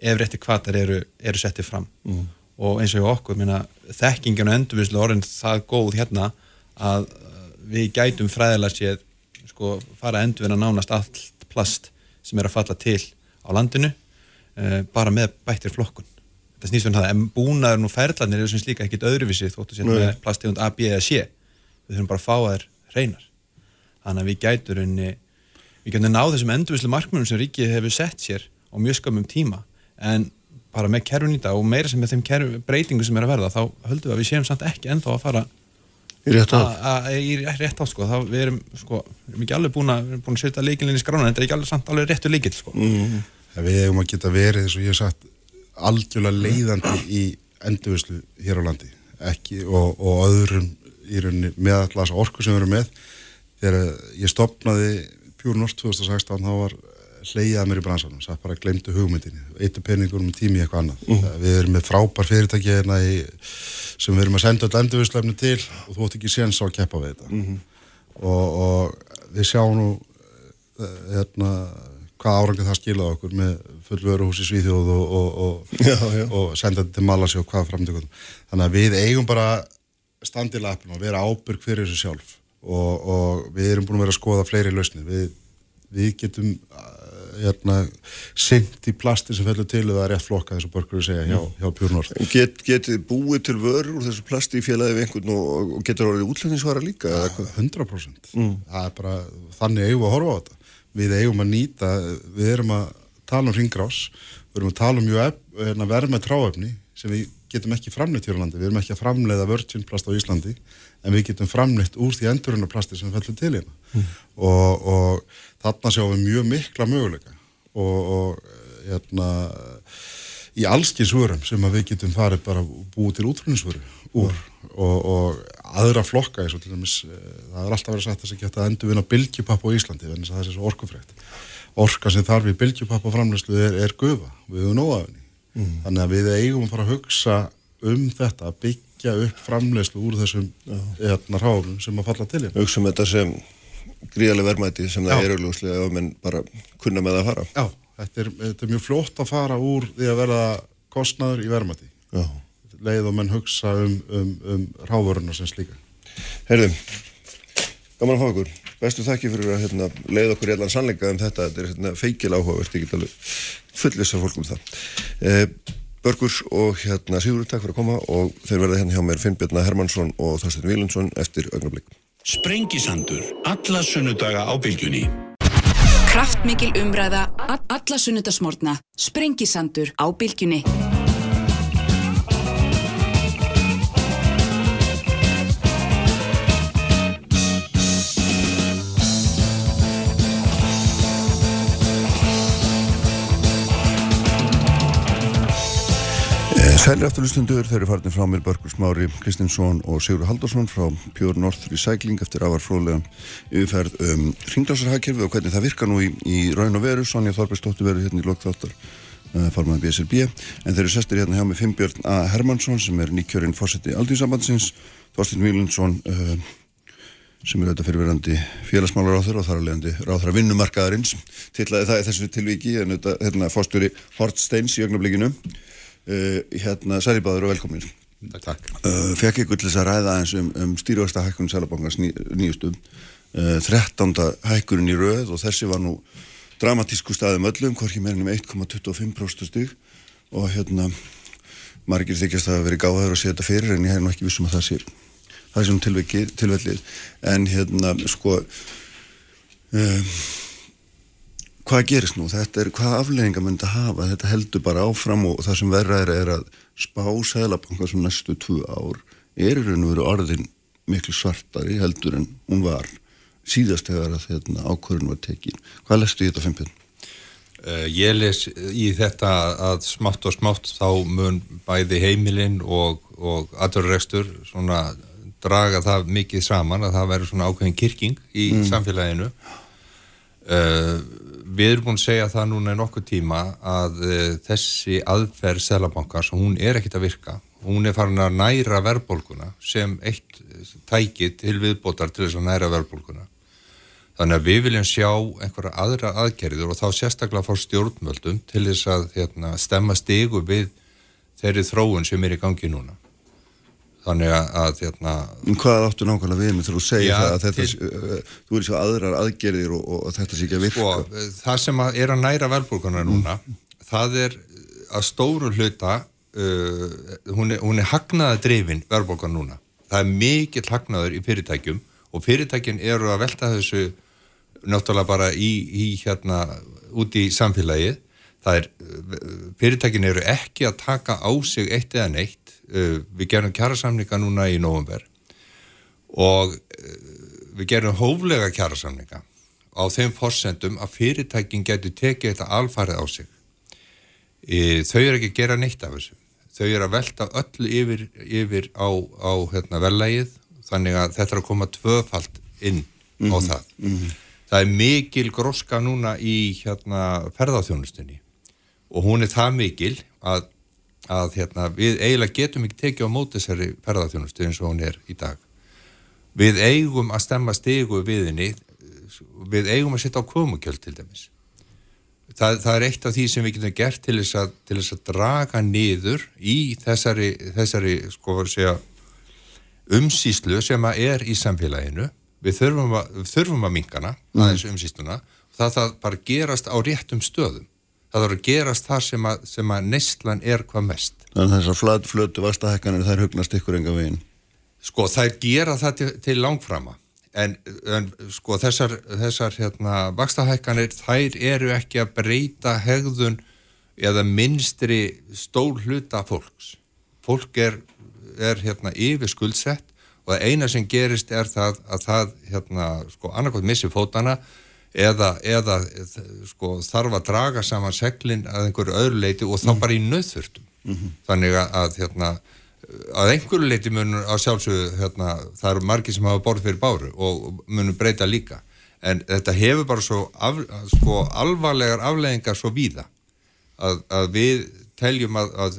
ef rétti kvatar eru, eru settið fram mm. og eins og ég og okkur, meina, þekkingin og endurvinnslu orðin það góð hérna að við gætum fræðilega séð sko, fara að endurvinna nánast allt plast sem er að falla til á landinu uh, bara með bættir flokkun. Þetta snýst um það, en búnaður nú færðlanir eru sem slíka ekkit öðruvísi þóttu sér með plastegund A, B eða C. Við þurfum bara að fá þær reynar þannig að við gætur unni við gætum náðu þessum endurvislu markmönum sem ríkið hefur sett sér á mjög skamum tíma. En bara með kerfun í dag og meira sem með þeim kerf, breytingu sem er að verða þá höldum við að við séum samt ekki ennþá að fara rétt? Í rétt átt, sko. Það, við erum, sko, við erum ekki alveg búin að, við erum búin að setja leikinlinni í skrána, en þetta er ekki alveg samt alveg réttu leikil, sko. Mm. Við hefum að geta verið, eins og ég hef sagt, algjörlega leiðandi í endurvislu hér á landi, ekki, og, og öðrum í rauninni meðallasa orku sem við erum með. Þegar ég stopnaði Pjúr Norsk 2016, þá var hleyjað mér í bransanum, það bara glemtu hugmyndinni, eittu peningur um tími eitthvað annað. Mm. Við erum með frábær fyrirtæki hérna í sem við erum að senda öll endurvislefni til og þú ætti ekki séns á að keppa við þetta mm -hmm. og, og við sjáum nú eh, hérna, hvað árangið það skilaði okkur með fullvöruhús í Svíþjóð og, og, já, já. og senda þetta til Malasi og hvað framtökum þannig að við eigum bara standið lappin og vera ábyrg fyrir þessu sjálf og við erum búin að vera að skoða fleiri lausni við, við getum hérna, syngt í plasti sem fellur til eða rétt flokka þess að börgur segja hjá, hjá Pjórnord Get, Getið búið til vörur úr þessu plasti í félagi við einhvern og, og getur orðið útlendisvara líka? Ja, 100% mm. það er bara, þannig eigum við að horfa á þetta við eigum að nýta, við erum að tala um ringrás, við erum að tala um hérna, verð með tráöfni sem við getum ekki framleitt hér á landi, við erum ekki að framleiða vörtjumplast á Íslandi en við getum framleitt úr því endurunarplasti sem fellur til hérna. Mm. og, og þarna sjáum við mjög mikla möguleika. Og, og hérna, í allskinsvörum sem við getum farið bara búið til útflunnsvöru úr. Mm. og, og aðra flokka eins og til dæmis eh, það er alltaf verið sagt að það sé geta að endur vinna bilgjupapp á Íslandi en það er svo orkufrækt orka sem þarf í bilgjupapp á framleyslu er, er gufa, við hefum nóða af henni mm. þannig að við eigum að fara að hugsa um þetta að byggja upp framlegslu úr þessum hérna ráðum sem að falla til hérna. Hugsa um þetta sem gríðarlega verðmæti sem það Já. er augljóslega ef menn bara kunna með það að fara. Já, þetta er, þetta er mjög flott að fara úr því að verða kostnaður í verðmæti. Já. Leið og menn hugsa um, um, um ráðvöruna sem slíka. Herðu, gaman að fá okkur. Bestu þakki fyrir að hérna, leið okkur í allan sannleika um þetta. Þetta er hérna, feikil áhugavert, ég get alveg fullisa fólk um það. Eh, Börgur og hérna, Sigurður, takk fyrir að koma og þeir verða hérna hjá mér Finnbjörna Hermansson og Þorstein Vílundsson eftir augnablík. Sprengisandur. Alla sunnudaga á bylgjunni. Kraftmikil umræða, alla sunnudasmórna, sprengisandur á bylgjunni. Sælir afturlustundur, þeir eru farinir frá mér Börgur Smári Kristinsson og Sigur Haldarsson frá Pure North Recycling eftir afar fróðlegan yfirferð um ringlásarhagkerfi og hvernig það virkar nú í, í raun og veru. Sonja Þorbergsdóttir verður hérna í lokþáttar uh, formaði BSRB en þeir eru sestir hérna hjá mig Finnbjörn A. Hermansson sem er nýkjörinn fórseti Aldíðsambandsins, Þorstein Vílundsson uh, sem er auðvitað fyrirverandi félagsmálar ráþur og þar að leiðandi ráþra vinnumarkaðarins tillaði það í þessu tilviki en auðvitað hérna uh, hérna særi báður og velkomin. Uh, fekk ykkur til þess að ræða eins um, um stýrjóðasta hækkun Sælabankans ný, nýjustum uh, 13. hækkunin í röð og þessi var nú dramatísku staðum öllum hvorki meirinn um 1,25% stig. Og hérna margir þykjast að hafa verið gáðaður að setja þetta fyrir en ég hef nú ekki vissum að það sé það er svona tilvellið. En hérna sko um, hvað gerist nú þetta er, hvað aflegginga myndi að hafa þetta heldur bara áfram og það sem verra er, er að spá sælabanka sem næstu tvö ár er í raun og veru orðin miklu svartari heldur en hún var síðast þegar að hérna, ákvörðun var tekin hvað lestu í þetta fimpin? Uh, ég les í þetta að smátt og smátt þá mun bæði heimilinn og, og aðurrekstur svona draga það mikið saman að það verður svona ákveðin kirking í samfélaginu. Uh, við erum búin að segja það núna í nokkuð tíma að uh, þessi aðferð selabankars, hún er ekkit að virka. Hún er farin að næra verðbólguna sem eitt tæki til viðbótar til þess að næra verðbólguna. Þannig að við viljum sjá einhverja aðra aðgerðir og þá sérstaklega fór stjórnvöldum til þess að hérna, stemma stigu við þeirri þróun sem er í gangi núna. Þannig að, hérna, En hvað áttu nákvæmlega við með þegar þú segir það að þetta, til- uh, þú er svo aðrar aðgerðir og, og, þetta sé ekki að virka sko, það sem að er að næra verðbólguna núna, það er að stóru hluta, uh, hún, er, hún er hagnaða drifin verðbólgan núna. Það er mikill hagnaður í fyrirtækjum og fyrirtækjum eru að velta þessu náttúrulega bara í, í hérna út í samfélagið. Það er, fyrirtækin eru ekki að taka á sig eitt eða neitt. Uh, Við gerum kjærasamninga núna í november og uh, við gerum hóflega kjærasamninga á þeim forsendum að fyrirtækin getur tekið þetta alfarið á sig. E, þau eru ekki að gera neitt af þessu. Þau eru að velta öllu yfir, yfir á, á hérna, vellægið þannig að þetta er að koma tvöfalt inn á það. Það er mikil gróska núna í hérna, ferðarþjónustunni og hún er það mikil að, að hérna, við eiginlega getum ekki tekið á móti þessari ferðarþjónustu eins og hún er í dag. Við eigum að stemma stigu við henni, við eigum að setja á komukjöld til dæmis. Það, það er eitt af því sem við getum gert til þess að, til þess að draga niður í þessari, þessari sko segja, umsýslu sem er í samfélaginu. Við þurfum að, við þurfum að minkana, aðeins umsýsluna, það það bara gerast á réttum stöðum. Það að gerast það sem að, sem að neistlan er hvað mest. Þannig að þessar flat, flötu vastahækkanir þær hugnast ykkur enga veginn Sko þær gera það til, til langframa en, en sko þessar, þessar hérna vakstahækkanir þær eru ekki að breyta hegðun eða minnstri stór hluta fólks. Fólk er, er hérna yfir skuldsett og það eina sem gerist er það að það hérna sko annarkot missi fótana eða, eða sko þarf að draga saman seglinn að einhverju öðru leiti og þá bara í nöðþurftum. Þannig að, hérna að einhverju leiti munur að sjálfsögðu hérna, það eru margir sem hafa borð fyrir báru og munur breyta líka. En þetta hefur bara svo af, sko, alvarlegar afleðingar svo víða að, að við teljum að, að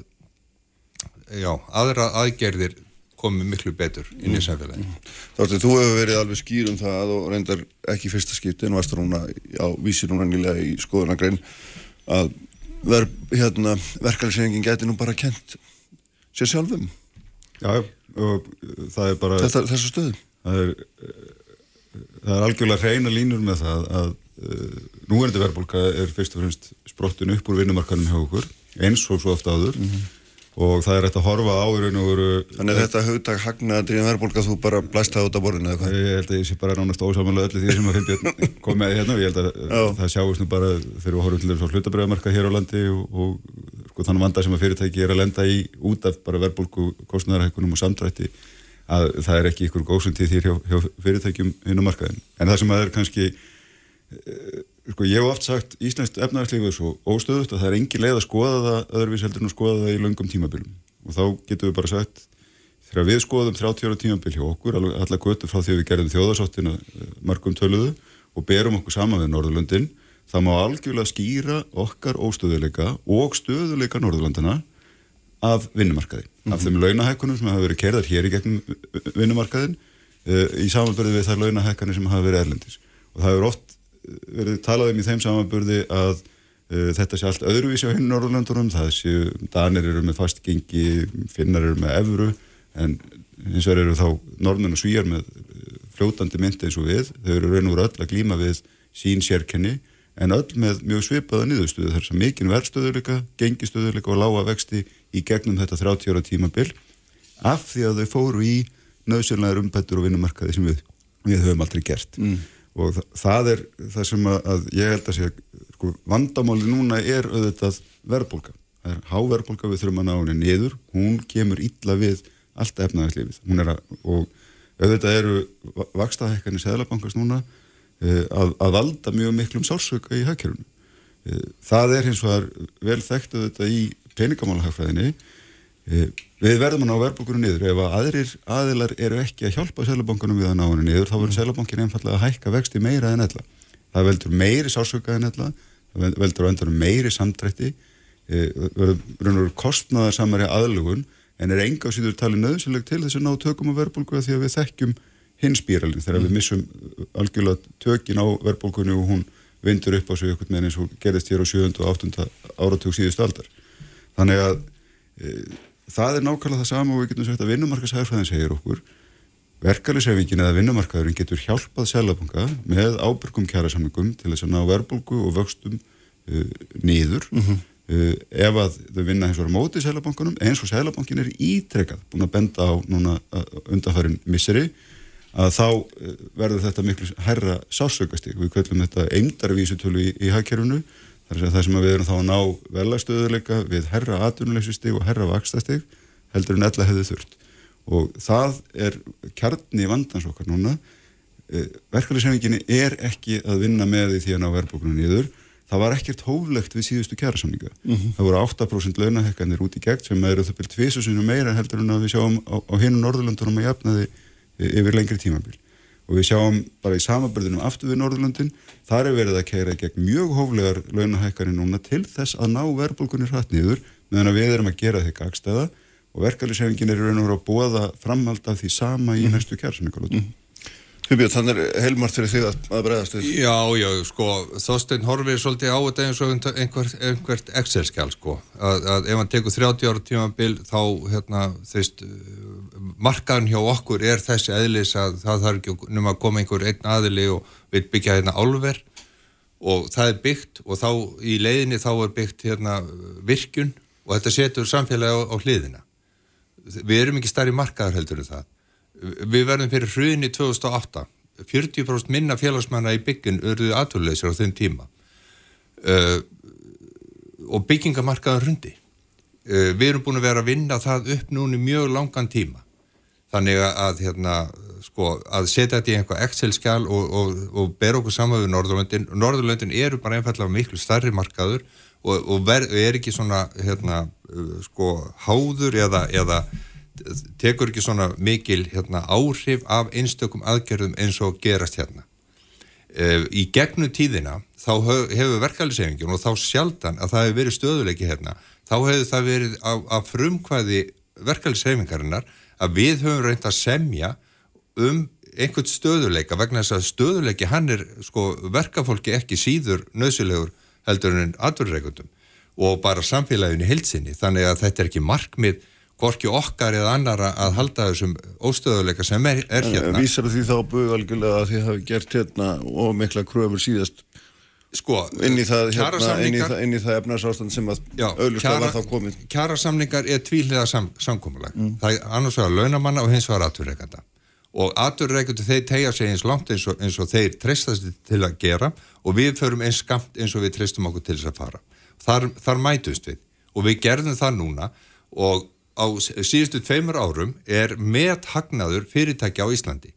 já, aðra aðgerðir komið miklu betur inn í samfélagi. Þáttu, þú hefur verið alveg skýr um það og reyndar ekki fyrsta skipti en varst núna á vísi núna nýlega í skoðunagrein að ver, hérna, verkefælisefingin geti nú bara kent sér sjálfum. Já, og það er bara Þetta, þessu stöðu. Það er, það er algjörlega hreina línur með það að uh, núverandi verðbólka er fyrst og fremst sprottin upp úr vinnumarkanum hjá okkur eins og svo ofta áður og það er hægt að horfa á Þannig að þetta hugtak hagnaðandrið verðbólka þú bara blæst það út af borðinu eða hvað? Ég held að ég sé bara nánast ósámanlega öllu því sem að Finnbjörn kom með hérna og ég held að Já. það sjáist nú bara þegar við horfum til þess að hlutabræðamarka hér á landi og, og sko, þannig vanda sem að fyrirtæki er að lenda í út af bara verðbólku kostnæðarhækkunum og samdrætti að það er ekki ykkur góðsundið þér hjá, hjá fyrirtækjum inn á markaðin. En það sem að er kannski eh, sko, ég hef oft sagt Íslands efnarslífu er svo óstöðut að það er engin leið að skoða það öðruvís heldur en að skoða það í löngum tímabilum. Og þá getum við bara sagt þegar við skoðum 30 ára tímabil hjá okkur allar götu frá því við gerðum þjóðarsáttina margum töluðu og berum okkur saman við Norðurlöndin það má algjörlega skýra okkar óstöðuleika og stöðuleika Norðurlandana af vinnumarkaði. Af þeim launahækkunum sem hafa verið kerðar hér í gegnum vinnumarkaðin uh, í samanbörði við þær launahækkanir sem hafa verið erlendis. Og það hefur oft verið talað um í þeim samanbörði að uh, þetta sé allt öðruvísi á hinn Norðurlandunum það séu, Danir eru með fastgengi Finnar eru með evru en hins vegar eru þá Norðmenn og Svíjar með uh, fljótandi myndi eins og við. Þau eru raun og veru öll að glíma við sín sérkenni en öll með mjög svipaða niðurstöðu. Þar sem mikinn verðstöðuleika, gengistöðuleika og lága vexti í gegnum þetta 30 ára tímabil af því að þau fóru í nöðsynlegar umbættur og vinnumarkaði sem við, við höfum aldrei gert. Mm. Og það, er það sem að, ég held að sé sko, vandamáli núna er auðvitað verðbólka, það er háverðbólka við þurfum að ná henni niður, hún kemur illa við allt efnaðarslífið og auðvitað eru vakstahekkanir seðlabankast núna uh, að, að valda mjög miklum sársöka í hagkerfunu. Uh, það er hins vegar vel þekkt auðvitað í peningamálahagfræðinni. Uh, við verðum að ná verðbólkunum niður. Ef að aðrir aðilar eru ekki að hjálpa selabankunum við að ná henni niður, þá verður selabankin einfallega að hækka vexti meira en ella. Það veldur meiri sársöka en ella, það veldur á endanum meiri samdrætti, verður kostnaðar samari aðlugun, en er enga á síður talið nöðsileg til þess að ná tökum á verðbólku að því að við þekkjum hinspíralin þegar við missum algjörlega tökin á verðbólkunni og hún vindur upp á sig eins og gerðist hér á 7. og 8. áratug síðust aldar. Þannig að það er nákvæmlega það sama og við getum sagt að vinnumarkashæðarfræðin segir okkur. Verkefliðsefingin eða vinnumarkaðurinn getur hjálpað selabanka með ábyrgum kjærasamningum til þess að ná verðbólku og vöxtum e, nýður mm Uh, ef að þau vinna eins og mótið sælabankunum eins og sælabankin er ítrekkað búin að benda á núna undanfærin misseri að þá uh, verður þetta miklu herra sásökastík við kvöllum þetta eimdarvísutölu í, í hagkerfunu þar sem, sem við erum þá að ná velastöðuleika við herra atvinnuleysistík og herra vakstastík heldur en ella hefði þurft og það er kjarni vandans okkar núna uh, verkefliðsefninginni er ekki að vinna með því að ná verðbókunum nýður það var ekkert hóflegt við síðustu kjærasamninga. Mm -hmm. Það voru 8% launahekkanir út í gegn sem eru það byrjt tvisusinu meira heldur en að við sjáum á, á hinu Norðurlandunum að jafna þið yfir lengri tímabil. Og við sjáum bara í samabörðunum aftur við Norðurlandin, þar er verið að kæra gegn mjög hóflegar launahekkanir núna til þess að ná verðbólkunni hratt niður meðan að við erum að gera þig gagstæða og verkefliðsefingin er raun og vera að búa framhald af því sama í -hmm. næstu kjærasamningalótum. Mm -hmm. Hubjörn, þannig er heilmart fyrir þig að, bregðast við. Já, já, sko, Þorstein horfið svolítið á þetta eins og einhver, einhvert Excel-skjál, sko, að, að ef hann tekur 30 ára tímabil þá, hérna, þeist, markaðun hjá okkur er þessi eðlis að það þarf ekki um að koma einhver einn aðili og við byggja hérna álver og það er byggt og þá í leiðinni þá er byggt hérna virkun og þetta setur samfélagi á, á hliðina. Við erum ekki starri markaðar heldur en það við verðum fyrir hruni 2008 40% minna félagsmanna í byggjun örðu aðtöluleysir á þenn tíma. Uh, og byggingamarkaðan rundi uh, við erum búin að vera að vinna það upp núni mjög langan tíma. Þannig að hérna, sko, að setja þetta í einhvað Excel-skjál og, og, og bera okkur saman við Norðurlöndin. Norðurlöndin eru bara einfallega miklu starri markaður og, og ver, er ekki svona hérna, uh, sko, háður eða, eða tekur ekki svona mikil hérna, áhrif af einstökum aðgerðum eins og gerast hérna. E, í gegnum tíðina þá hefur verkefælisefingin og þá sjaldan að það hefur verið stöðuleiki hérna, þá hefur það verið af frumkvæði verkefælisefingarinnar að við höfum reynd að semja um einhvern stöðuleika vegna þess að stöðuleiki hann er sko verkafólki ekki síður nöðsilegur heldur en atverðreikundum og bara samfélaginu hilsinni þannig að þetta er ekki markmið hvorki okkar eða annara að halda þessum óstöðuleika sem er, er hérna. Vísar því þá bugalgulega að þið hafi gert hérna og mikla kröfur síðast sko, inn í það, hérna, það, það efnarsástand sem að auðvitað var þá komið. Kjærasamningar er tvíliða sam, samkómulag. Mm. Það er annars vegar launamanna og hins vegar aturreikanda og aturreikundu þeir tegja sig eins langt eins og, eins og þeir treystast til að gera og við förum eins skamt eins og við treystum okkur til þess að fara. Þar, þar mætust við og við gerðum það núna og á síðustu tveimur árum er með hagnaður fyrirtæki á Íslandi.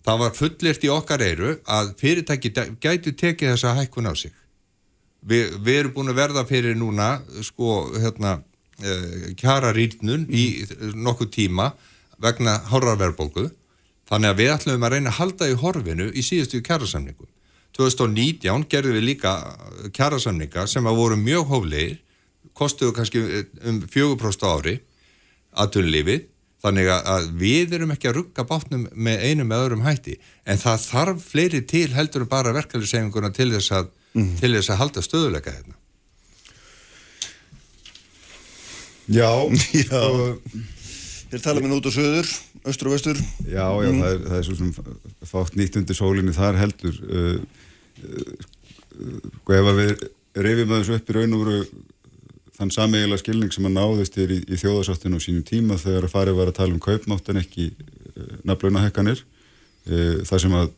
Það var fullirt í okkar eiru að fyrirtæki gætu tekið þessa hækkun á sig. Vi, við erum búin að verða fyrir núna sko hérna eh, kjara rýrnun í nokkuð tíma vegna hórarverðbólgu þannig að við ætlum að reyna að halda í horfinu í síðustu kjærasamningu. 2019 gerðum við líka kjærasamninga sem að voru mjög hóflegir, kostuðu kannski um 4% ári aðtunlífið þannig að við erum ekki að rugga bátnum með einum eða öðrum hætti. En það þarf fleiri til heldur en bara verkefliðsefinguna til þess að mm. til þess að halda stöðuleika hérna. Já. Já. Þér tala með nút og söður, östur og vestur. Já, já, mm. það, er, það er svo sem fátt nýtt undir sólinni þar heldur. Uh, uh, uh, ef við reyfum þessu upp í raun og veru þann sameigilega skilning sem að náðist er í, í þjóðarsáttinu á sínum tíma þegar að farið var að tala um kaupmátt en ekki uh, nafnlauna hekkanir uh, það sem að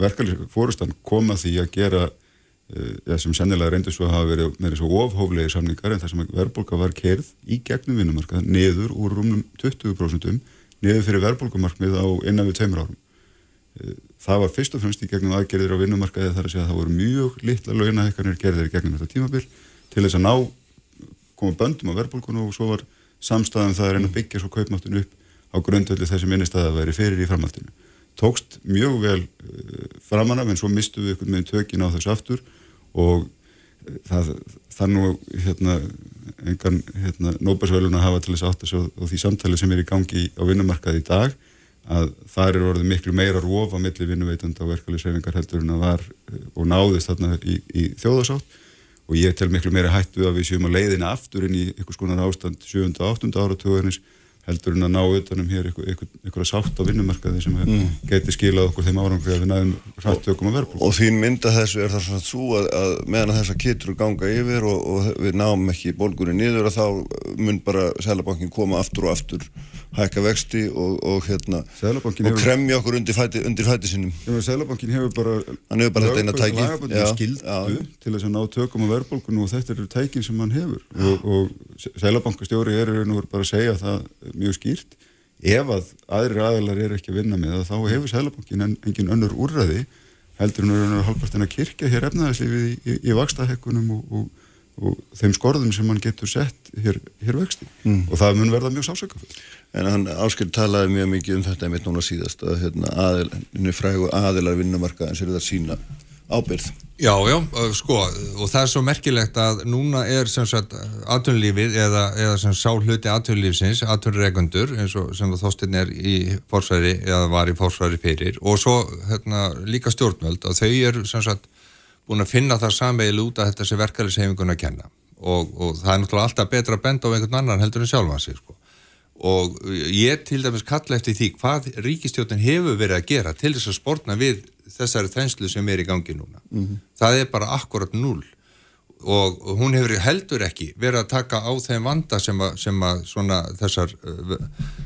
verkefli fórustan koma því að gera uh, sem sennilega reyndur svo að hafa verið með þessu ofhóflegi samningar en það sem verðbólka var kerð í gegnum vinnumarkað neður úr rúmum 20% neður fyrir verðbólkumarkmið á innan við tveimur árum. Það var fyrst og fremst í gegnum aðgerðir á vinnumarkaði þar að segja að það voru mjög litla launahekkanir gerðir í gegnum þetta tímabil til þess að ná koma böndum á verðbólkunu og svo var samstæðan það að reyna að byggja svo kaupmáttun upp á grundvelli þessi minnistæða að veri fyrir í framhaldinu. Tókst mjög vel uh, framanna, en svo mistu við einhvern veginn tökin á þessu aftur og uh, það, það nú hérna, engan hérna, nóbasvölun að hafa til þess aftur svo, og því samtali sem er í gangi á vinnumarkaði í dag að það eru orðið miklu meira róf á milli vinnuveitanda og verkefliðsreifingar heldur en að var uh, og náðist þarna í, í þjóðasátt og ég tel miklu meira hættu að við séum að leiðina aftur inn í einhvers konar ástand 7. og 8. áratöðunis heldur en að ná utanum hér einhverja sátt á vinnumarkaði sem mm. geti skilað okkur þeim árangri að við næðum hrættökum að verðbúl. Og þín mynda þessu er það svona svo að, að meðan þess að kittur ganga yfir og, og við náum ekki bólgunni niður að þá mun bara Sælabankin koma aftur og aftur hækka vexti og, og hérna og kremja okkur undir fæti, undir fæti sinum Sælabankin hefur bara hann hefur bara þetta eina tæki. Skildu til þess að ná tökum á verðbólkun og þetta eru tækin sem hann hefur. Og, og Sælabankastjóri er nú bara að segja það mjög skýrt. Ef að aðri aðlar er ekki að vinna með þá hefur Sælabankin en, engin önnur úrraði heldur hann að halvpartin að kirkja hér efnaðarslífið í, í, í vakstahekkunum og, og þeim skorðum sem hann getur sett hér, hér vexti mm. og það mun verða mjög sásökaföld En hann áskilt talaði mjög mikið um þetta einmitt núna síðast að hérna, aðil, frægu aðilar vinnumarkaðins er þetta sína ábyrð. Já, já, sko, og það er svo merkilegt að núna er sem sagt aðtunlífið eða, eða sem sá hluti aðtunlífsins, aðtunregundur eins og sem þóstinn er í fórsværi eða var í fórsværi fyrir og svo hérna, líka stjórnvöld og þau eru sem sagt búin að finna það samvegilu út að þetta sé verkefliðshefingun að kenna og, og það er náttúrulega alltaf betra að benda á einhvern annan heldur en sjálfansi, sko og ég til dæmis kalla eftir því hvað ríkistjótin hefur verið að gera til þess að spórna við þessari þrænslu sem er í gangi núna. Mm -hmm. Það er bara akkurat null og hún hefur heldur ekki verið að taka á þeim vanda sem að, sem að svona, þessar,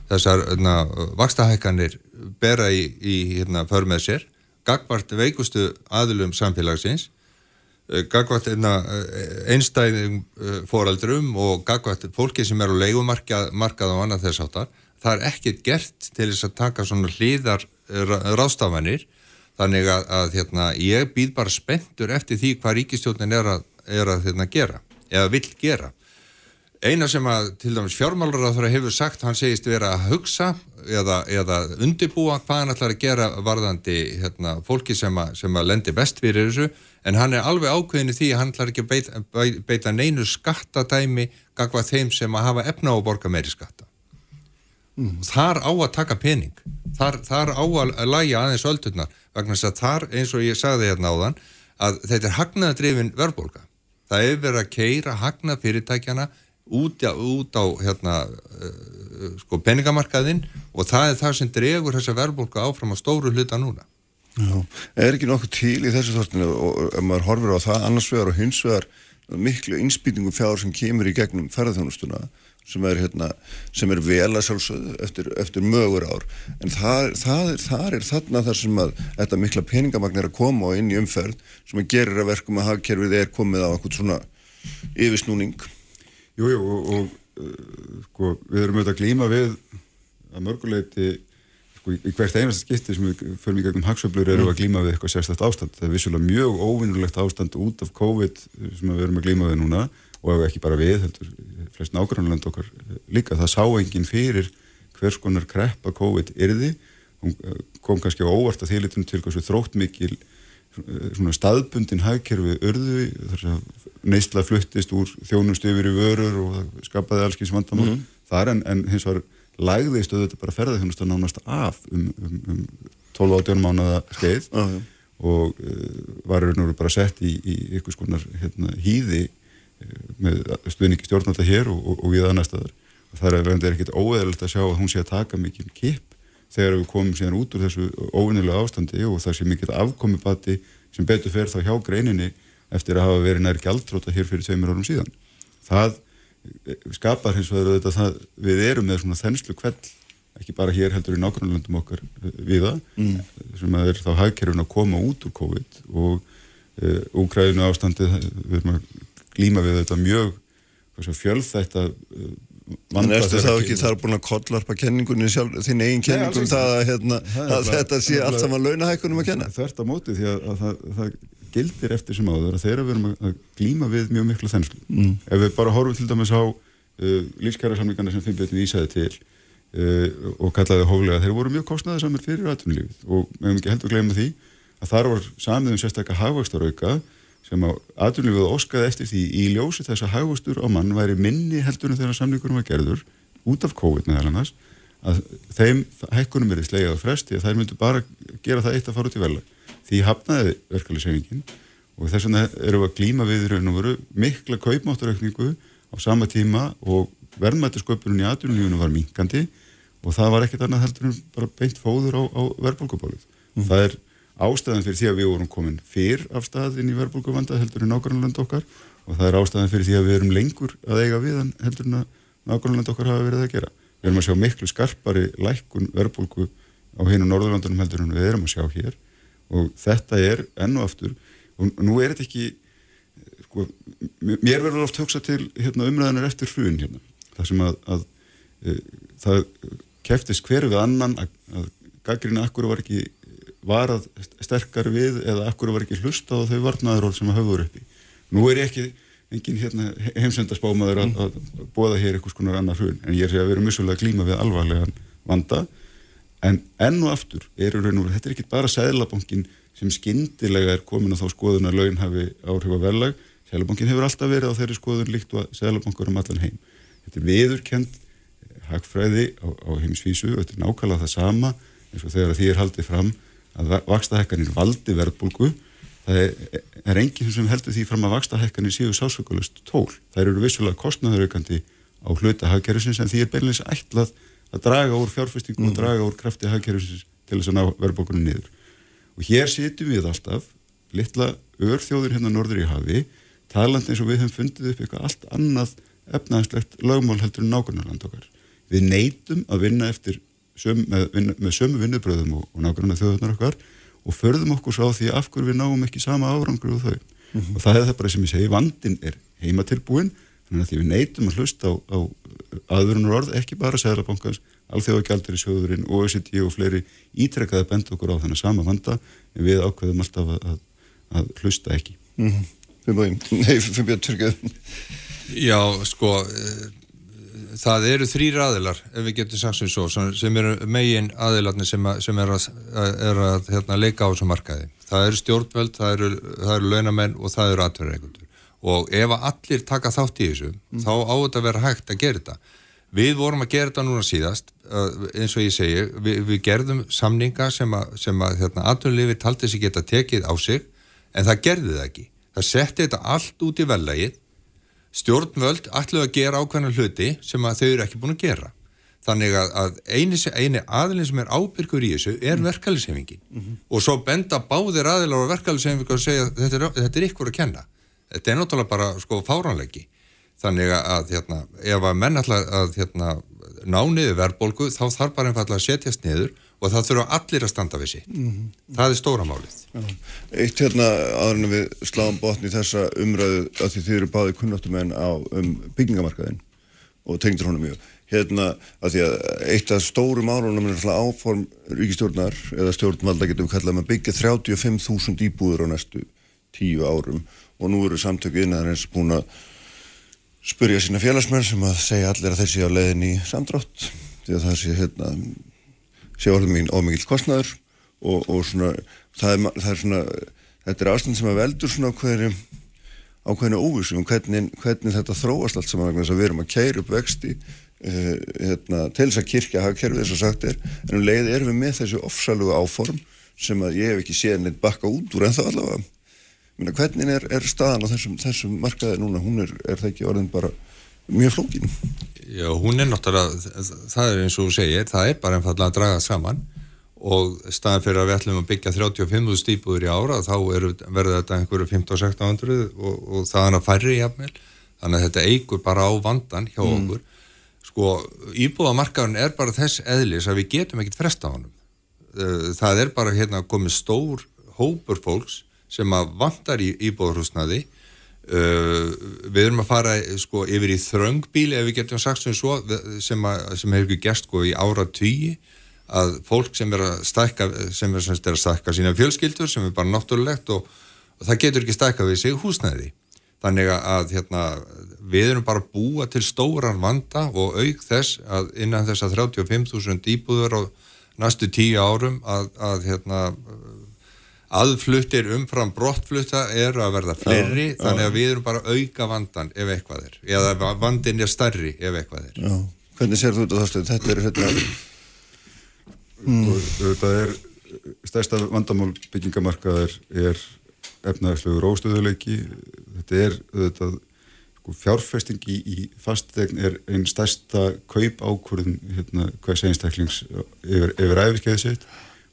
þessar na, vakstahækkanir bera í, í hérna, för með sér, gagvart veikustu aðlum samfélagsins Eh, gagvært hérna, eh, einstæðing eh, fóraldrum og gagvært fólki sem er á leikumarkað og annað þess áttar það er ekkert gert til þess að taka svona hlýðar rástafanir þannig að, að hérna, ég býð bara spenntur eftir því hvað ríkistjónin er að, er að hérna, gera eða vill gera eina sem að til dæmis fjármálaráður hefur sagt, hann segist vera að hugsa eða, eða undibúa hvað hann ætlar að gera varðandi hérna, fólki sem að, sem að lendi best fyrir þessu. En hann er alveg ákveðinu því að hann ætlar ekki að beita, beita neinu skattadæmi gagvað þeim sem að hafa efna að borga meiri skatta. Og þar á að taka pening. Þar, þar á að læja aðeins öldurnar. Vegna þess að þar eins og ég sagði hérna áðan að þetta er hagnaðadrifin verðbólka það er verið að keira hagnað fyrirtækjana út, á- út á hérna, uh, sko, peningamarkaðinn og það er það sem dregur þessa verðbólka áfram á stóru hluta núna. Já, er ekki nokkuð til í þessu þortinu og ef maður horfir á það annars vegar og hins vegar miklu innspýtingu fjár sem kemur í gegnum ferðarþjónustuna sem er, hérna, sem er vel að sjálfsögðu eftir, eftir mögur ár. En það, það, það er þarna þar sem að þetta mikla peningamagn er að koma og inn í umferð sem að gerir að verkum að hagkerfið er komið á einhvern svona yfirsnúning Jú, jú, og, og uh, sko, við erum auðvitað að glíma við að mörguleiti sko, í hvert einasta skipti sem við förum í gegnum hagsöflur erum við að glíma við eitthvað sérstætt ástand. Það er vissulega mjög óvinnulegt ástand út af COVID sem við erum að glíma við núna og ekki bara við, heldur flest nágrannland okkar líka, það sá enginn fyrir hvers konar kreppa COVID hún uh, kom kannski á óvart að þýlitum til þrótt mikil svona staðbundin hagkerfi urðu þar sem neysla fluttist úr þjónustu yfir í vörur og það skapaði alls kynns vandamál Mhm. þar en, en hins vegar lægðist auðvitað bara ferðarþjónusta nánast af um, um, um 12-18 mánuða skeið Já, já. og uh, var raun og veru bara sett í, í einhvers konar hérna, hýði uh, með stuðningi stjórnvalda hér og, og, og við annar staðar og það er, er ekkit óeðalegt að sjá að hún sé að taka mikið kipp þegar við komum síðan út úr þessu óvinnilega ástandi og það sé mikið afkomibati sem betur fer þá hjá greininni eftir að hafa verið nær gjaldróta hér fyrir tveimur árum síðan. Það eh, skapar hins vegar auðvitað það við erum með svona þenslu kveld ekki bara hér heldur í nákvæmlandum okkar eh, viða, Mm. sem að er þá hagkerfin að koma út úr COVID og uh, úgræðinu ástandið við erum að glíma við þetta mjög hversu, fjölþætta ertu þegar þá ekki þar búin að kollarpa kenningunni sjálf, þinn eigin alls ekki. það að, hérna, að bara- þetta sé allt saman launahækkunum að kenna? Þvert á móti því að, að það, það gildir eftir sem áður að þeirra við erum að, að glíma við mjög miklu þenslu. Mm. Ef við bara horfum til dæmis á uh, lífskæra samlingarna sem Finnbjörn vísaði til uh, og kallaði hóflega, þeir voru mjög kostnaði samir fyrir atvinnulífið og við hefum ekki heldur að gleyma því að þar var samið um sérstakka hagvakstarauka sem að atvinnulífið óskaði eftir því í ljósi þess að hagvastur á mann væri minni heldur en þegar samlingurum var gerður út af COVID meðal annars að þeim hækkunum er slegið á fresti að þær myndu bara gera það eitt að fara út í vela því hafnaði verkefliðsefingin og þess vegna við að glíma við raun og veru mikla kaupmáttaraukningu á sama tíma og verðmættisköpunum í atvinnulífunum var minkandi og það var ekkert annað heldur en bara beint fóður á, á verðbólkubálið. Það er ástæðan fyrir því að við vorum komin fyrr af stað inn í verðbólkuvanda heldur en nákvæmland okkar og það er ástæðan fyrir því að við erum lengur að eiga við hann heldur en að nákvæmland okkar hafa verið að gera. Við erum að sjá miklu skarpari lækkun verðbólku á hinu Norðurlandunum heldur en við erum að sjá hér og þetta er enn og aftur og nú er þetta ekki sko, mér verður oft hugsa til hérna, umræðanar eftir hrun hérna, það sem að, að e, það keftist hver við annan að, að gaggrina akkur var ekki varað sterkar við eða akkur var ekki hlusta á þau varnaðuról sem að höfður uppi. Nú er ég ekki engin hérna, heimsendarspámaður að, að bóða hér einhvers konar annar hrun en ég er að vera missulega glíma við alvarlegan vanda. En enn og aftur eru raun og veru, þetta er ekki bara sæðlabankin sem skyndilega er komin á þá skoðun að laun hafi áhrif að verðlag. Sæðlabankin hefur alltaf verið á þeirri skoðun líkt og sæðlabankur um allan heim. Þetta er viðurkend hagfræði á, á heimsvísu og þetta er nákvæmlega það sama eins og þegar því er haldið fram að vakstahekkanir valdi verðbólgu. Það er, er enginn sem heldur því fram að vakstahekkanir séu sásökulust tól. Það eru vissulega kostnaðuraukandi á hluta hagkerfisins en því er beinleins ætlað að draga úr fjárfestingum og draga úr krafti hagkerfisins til þess að ná verðbólgunum niður. Og hér sitjum við alltaf litla örþjóður hérna norður í hafi taland eins og við höfum fundið upp eitthvað allt annað efnaðanslegt lögmál heldur en nákvæmlega okkar. Við neytum að vinna eftir söm, með, með sömu vinnubröðum og, og nákvæmlega þjóðunar okkar og förðum okkur svo á því af hverju við náum ekki sama árangur og þau og það er það bara sem ég segi, vandin er heimatilbúin þannig að því við neytum að hlusta á, á aðurunar orð, ekki bara Sæðlabankans, Alþjóðagjaldur í sjóðurinn, OECD og fleiri ítrekkaði bend okkur á þennan sama vanda en við ákveðum alltaf að, að, að hlusta ekki. Mm -hmm. Nei, fyrir Tyrkjöð. Já, sko, það eru þrýr aðilar, ef við getum sagt sem svo, sem eru megin aðilarnir sem, að, sem er að, er að hérna, leika á þessu markaði. Það eru stjórnvöld, það eru, það eru launamenn og það eru atverðreikundur. Og ef allir taka þátt í þessu, mm. þá á þetta að vera hægt að gera þetta. Við vorum að gera þetta núna síðast, uh, eins og ég segi, við, við gerðum samninga sem að, sem að hérna, aðtunlifi taldi sig geta tekið á sig, en það gerði það ekki. Það setti þetta allt út í vellegið, stjórnvöld ætluðu að gera ákveðna hluti sem að þau eru ekki búin að gera. Þannig að, að eini, eini aðilin sem er ábyrgur í þessu er mm. verkefælisefingin mm -hmm. og svo benda báðir aðilar á verkefælisefingin og segja þetta er, þetta er ykkur að kenna. Þetta er náttúrulega bara sko fáránleiki. Þannig að hérna, ef að menn alltaf að hérna, ná niður verðbólgu þá þarf bara einfallega að setjast niður og það þurfa allir að standa við sitt. Mm -hmm. Það er stóra málið. Eitt hérna en við sláum botni þessa umræðu að því þið eru báði kunnáttumenn á um byggingamarkaðin og tengdur honum mjög hérna að því að eitt af stóru málunum er áform ríkistjórnar eða stjórnvalda getum kallað með byggja 35.000 íbúður á næstu tíu árum og nú eru samtöku innan eins búin að spurja sína félagsmenn sem að segja allir að þeir séu á leiðin í samdrátt því að það sé hérna sé orðum mín ómikið kostnæður og, og svona það er, það er svona þetta er ástand sem að veldur svona hverju ákveðinu óvísum um hvernig, hvernig þetta þróast allt saman við erum að keira upp vexti uh, hérna, til þess að kirkja hagkerfið þess að sagt er, en um leið erum við með þessu ofsalugu áform sem að ég hef ekki séð neitt bakka út úr en þá allavega Minna, hvernig er, er staðan á þessum, þessum markaði núna, hún er, er það ekki orðin bara mjög flókin. Já, hún er náttúrulega, það er eins og þú segir, það er bara einfallega að draga saman og staðan fyrir að við ætlum að byggja 35 stípuður í ára þá verður þetta einhverju 15-1600 og, og það er að færri jafnvel. Þannig að þetta eigur bara á vandan hjá mm. okkur. Sko íbúðamarkaðun er bara þess eðlis að við getum ekkit fresta á hann það er bara hérna komið stór hópur fólks sem að vandar í íbúðarhúsnaði við erum að fara sko yfir í þröngbíli ef við getum sagt sem svo sem, að, sem hefur ekki gæst sko í ára tíi að fólk sem er að stækka sem er, sem er að stækka sína fjölskyldur sem er bara náttúrulegt og, og það getur ekki stækka við sig húsnæði. Þannig að hérna, við erum bara búa til stóran vanda og auk þess að innan þess að 35.000 íbúður á næstu tíu árum að, að hérna, aðfluttir umfram brottflutta eru að verða fleiri já, þannig að við erum bara auka vandan ef eitthvað er eða vandin er starri ef eitthvað er já. Hvernig sér þú þetta þá? Þetta er hérna mm. og þetta er stærsta vandamál byggingamarkaðar er efnaðarslegu róstöðuleiki þetta er þetta, sko, fjárfesting í, í fastegn er einn stærsta kaup ákvörðun hérna, hvers einstaklings yfir, yfir æfiskeiði sitt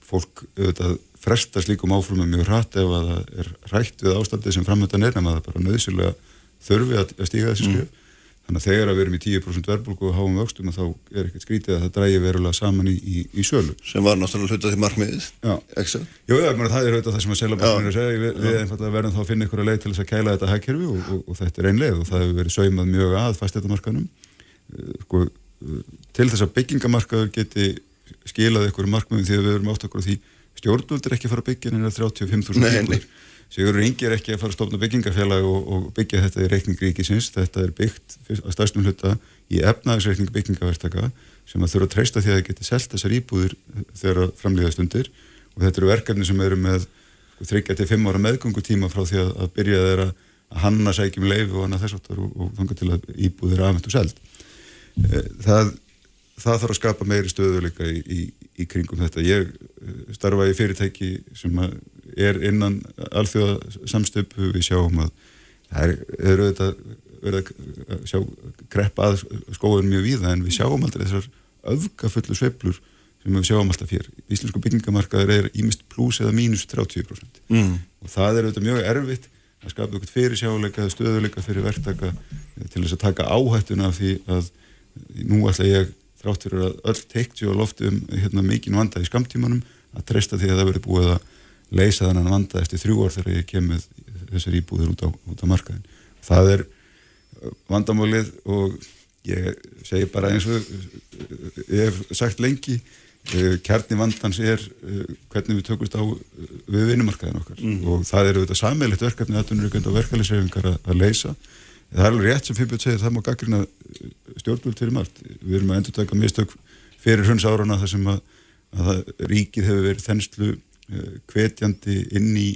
fólk auðvitað fresta slíkum áfrumum mjög hratt ef að það er rætt við ástandið sem framöndan er nema það bara nöðsilega þurfi að stíga þessi skrif mm. Þannig að þegar að við erum í 10% verðbólku og háum vöxtum þá er ekkert skrítið að það drægi verulega saman í, í, í sölu. Sem var náttúrulega hlutað til markmiðið, ekki? Jú, ja, það er hlutað það sem að seljabankin er að segja. Við, við einfallega verðum þá að finna ykkur að leið til þess að kæla þetta hækkerfi og, og, og þetta er einn leið og það hefur verið saumað mjög að fastetamarkanum. Eh, sko, eh, til þess að byggingamarkaður geti skilað ykkur markmiðum því að við erum átt okkur á því stjórnvöldur ekki fara að byggja er 35.000 Sigur Ingi er ekki að fara að stofna byggingafélag og, og byggja þetta í reikningríkisins, þetta er byggt að stærstum hluta í efnaðisreikning byggingavertaka sem að þurfa að treysta því að það geti selgt þessar íbúðir þegar framlýðast undir. Og þetta eru verkefni sem eru með 3-5 sko, ára meðgöngutíma frá því að, að byrja þeirra að hanna sækjum leifi og annað þess aftar og, og þanga til að íbúðir afhengt og seld. Eh, það, það þarf að skapa meiri stöðuleika í, í, í kringum þetta. Ég eh, starfa í fyrirtæki sem er innan alþjóða samstöpu við sjáum að það er auðvitað verið að sjá kreppa að skóðun mjög víða en við sjáum aldrei þessar öfgafullu sveplur sem við sjáum alltaf hér. Íslensku byggingamarkaður er ímist pluss eða mínus 30% mm. og það er auðvitað mjög erfitt að skapa eitthvað fyrir sjáleika eða stöðuleika fyrir verktaka til þess að taka áhættuna af því að nú ætla ég þrátt fyrir að öll teikt sér á loftu um hérna, mikinn vanda í skamtímanum að treysta því að það verið búið að leysa þannan vanda eftir þrjú orð þegar ég kem með þessar íbúðir út á, út á markaðin. Það er uh, vandamálið og ég segi bara eins og uh, ég hef sagt lengi uh, kjarni vandans er hvernig við tökumst á við vinnumarkaðin okkar mm. og það eru þetta sammeilitt verkefni aðtunurugjönd og verkefælisreifingar að, að leysa. Það er alveg rétt sem Fimboð segir, það má gaggrina stjórnvöld fyrir margt. Við erum að endur taka mistök fyrir hrunns árana þar sem að, að ríkið hefur verið þenslu hvetjandi inn í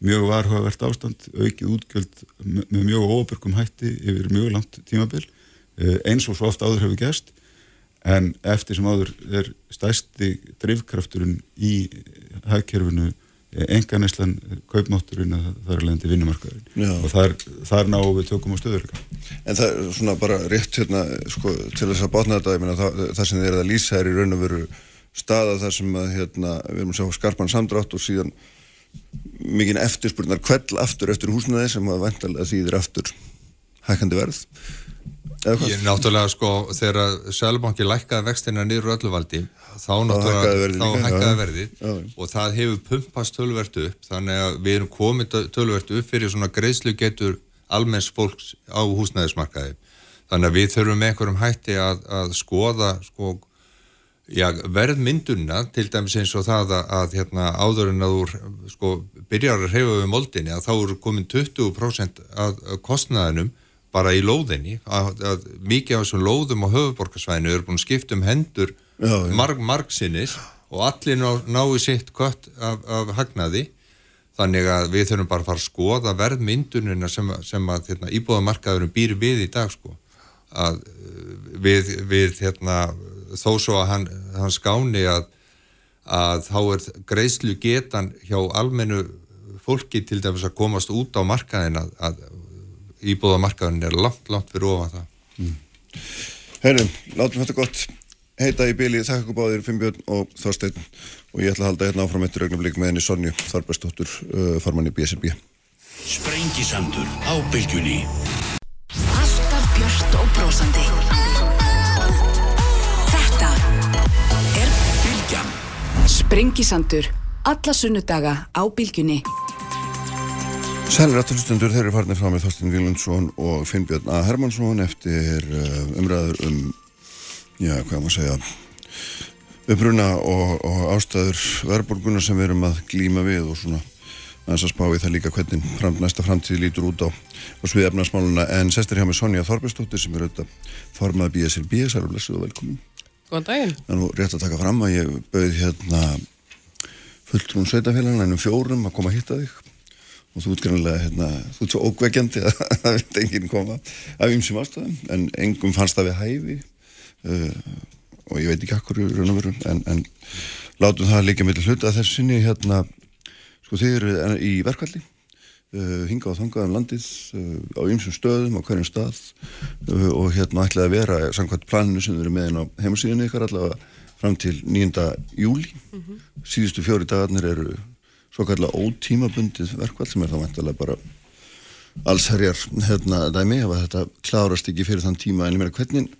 mjög varhugavert ástand, aukið útgjöld með mjög óbyrgum hætti yfir mjög langt tímabil eh, eins og svo oft áður hefur gerst en eftir sem áður er stæsti drifkrafturinn í hagkerfinu enganislan kaupmátturinn að það er leðandi vinnumarkaðurinn Já. og þar, þar náum við tökum á stöðurleika En það er svona bara rétt hérna, sko, til þess að botna þetta, meina, það, það sem þið er að lýsa er í raun og veru staða þar sem að, hérna, við erum að sjá skarpan samdrátt og síðan mikinn eftirspurnar kvell aftur eftir húsnaði sem að vantalega þýðir aftur hækkandi verð. Ég náttúrulega sko þegar Sælubanki lækkaði vextina niður úr öllu valdi þá náttúrulega hækkaði Já. og það hefur pumpast tölvert upp þannig að við erum komið tölvert upp fyrir svona greiðslu getur almenns fólks á húsnæðismarkaði. Þannig að við þurfum með einhverjum hætti að, að skoða sko Já, verðmynduna til dæmis eins og það að, að hérna, áður en að úr sko, byrjar að reyfa við moldinni að þá eru komin 20% af kostnaðinum bara í lóðinni að, að mikið af þessum lóðum á höfuborgarsvæðinu eru búin að skipta um hendur Já, já. marg, margsinnis og allir ná, ná í sitt kött af, af hagnaði þannig að við þurfum bara að fara að skoða verðmyndunina sem, sem að hérna, íbúðamarkaðurum býr við í dag sko að uh, við, við hérna, þó svo að hann, hann skáni að, að þá er greiðslu getan hjá almennu fólki til dæmis að komast út á markaðin að, að íbúðamarkaðin er langt, langt fyrir ofan það. Herrum, látum þetta gott heita í bíli, þakka ykkur báðir Finnbjörn og Þorsteinn. Og ég ætla að halda hérna áfram eftir augnablik með henni Sonju Þorbergsdóttur, uh, formann í BSRB. Sprengisandur á bylgjunni. Alltaf björt og brósandi Þetta er Bylgjan. Sprengisandur Alla sunnudaga á bylgjunni Sælir afturlustendur, þeir eru farinir frá með Þorstein Vílundsson og Finnbjörn A. Hermansson eftir uh, umræður um, já, hvað maður segja, uppruna og, og ástæður verðbólguna sem við erum að glíma við og svona aðeins að spá í það líka hvernig fram, næsta framtíð lítur út á, á svið efnarsmáluna en sestir hjá með Sonja Þorbergsdóttir sem er auðvitað formaði BSRB, sælir blessuð og velkomin. Góðan daginn. Það er nú rétt að taka fram að ég bauð hérna fulltrún sveitafélagina ennum fjórum að koma að hitta þig og þú ert grannlega, hérna, þú ert svo ókveikjandi að það vil enginn koma af ymsum ástæðum, en engum fannst það við hæfi uh, og ég veit ekki akkur í raun og veru, en, en látum það líka með hluta þessu sinni, hérna, sko þið eru í verkvalli, uh, hingað og þangað um landið uh, á ymsum stöðum, á hverjum stað uh, og hérna ætlaði að vera samkvæmt planinu sem eru með inn á heimasíðinu ykkar allavega fram til 9. júli síðustu fjóri dagarnir eru svo kallar ótímabundið verkvall sem er þá vantilega bara allsherjar hérna dæmi ef að þetta klárast ekki fyrir þann tíma. En ég meina hvernig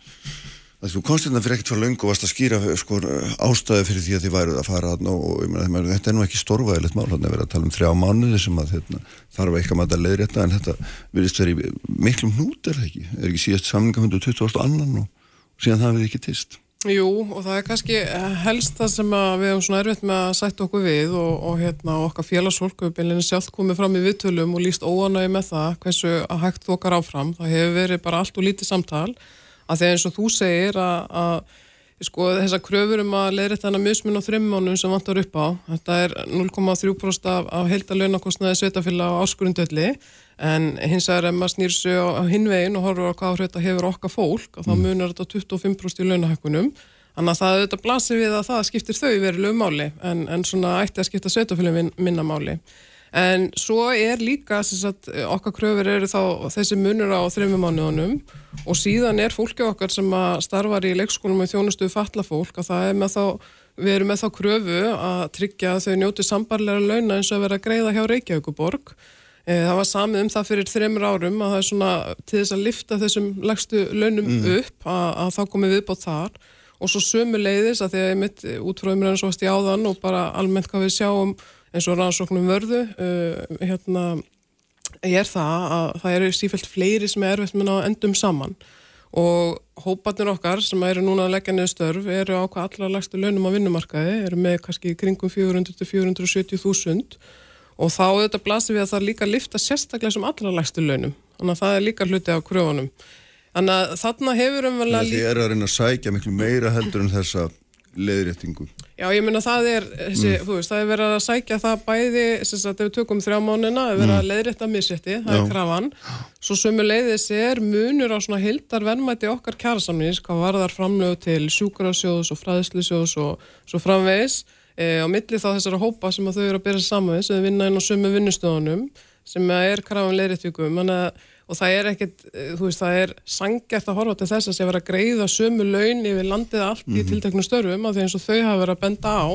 að þú komst hérna fyrir ekkert svo löngu og varst að skýra sko, ástæði fyrir því að þið væruð að fara þarna og, ég meina, þetta er nú ekki stórvægilegt mál. Hann er verið að tala um þrjá mánuði sem að hérna, þarf ekki að maður að leiðrétta en þetta virðist verið miklum hnút er það ekki? Er ekki síðast samlingafundu 20. annan og, síðan það við ekki tist Jú, og það er kannski helst það sem við hefum svona erfitt með að sætta okkur við og, og hérna, okkar félagsfólk við beinlega sjálf komið fram í viðtölum og líst óanægi með það hversu að hægt þokkar áfram. Það hefur verið bara allt og lítið samtal að þegar eins og þú segir að, sko, þessar kröfur um að leiðrætt þannig mismun á þreim mánum sem vantar upp á þetta er 0,3% af, af heildalögnakostnaði sveitafélag á áskurundölli en hins vegar ef maður snýr sig á, hinvegin og horfur á hvað þetta hefur okkar fólk og þá munar þetta 25% í launahækkunum. Þannig að það auðvitað blasir við að það skiptir þau verulegu máli en, en svona ætti að skipta sveitafélag min, minna máli. En svo er líka sagt, okkar kröfur eru þá þessi munur á þreimum mánuðunum og síðan er fólki okkar sem að starfar í leikskólum og þjónustuðu falla fólk að það er með þá við erum með þá kröfu að tryggja að þau njóti sambarlega launa eins og að vera greiða hjá Reykjavíkuborg Það var samið um það fyrir þreymur árum að það er svona til þess að lifta þessum legstu launum upp að, að þá komið viðbót þar. Og svo sömu leiðis að því að ég mitt út frá umræðan svo varst í áðan og bara almennt hvað við sjáum eins og rannsóknum vörðu uh, hérna er það að það eru sífælt fleiri sem er erfitt með að endum saman. Og hóparnir okkar sem eru núna að leggja niður störf eru á hvað allra legstu launum á vinnumarkaði eru með kannski kringum 400-470.000 og þá auðvitað blasir við að það er líka að lifta sérstaklega sem allra lægstu launum. Þannig að það er líka hluti af kröfunum. Þannig að þarna hefur umverulega Þið eru að reyna að sækja miklu meira heldur en þessa leiðréttingu. Já, ég meina það er, þessi, þú veist, það er verið að sækja það bæði, sagt, ef við tökum þrjá mánina, það er verið að leiðrétta misrétti, það Já. er krafan. Svo sömu leiðis er munur á svona hildar verðmætti okkar kjærasamnins, hvað varðar framlögu til sjúkrasjóðs og fræðslusjóðs og svo framvegis, á milli þá þessara hópa sem að þau eru að bera saman við, sem vinna inn á sömu vinnustöðunum, sem er krafan að og það er ekkert, eh, þú veist, það er sangjart að horfa til þess að sé vera að greiða sömu laun yfir landið allt í tilteknu störfum af því eins og þau hafa verið að benda á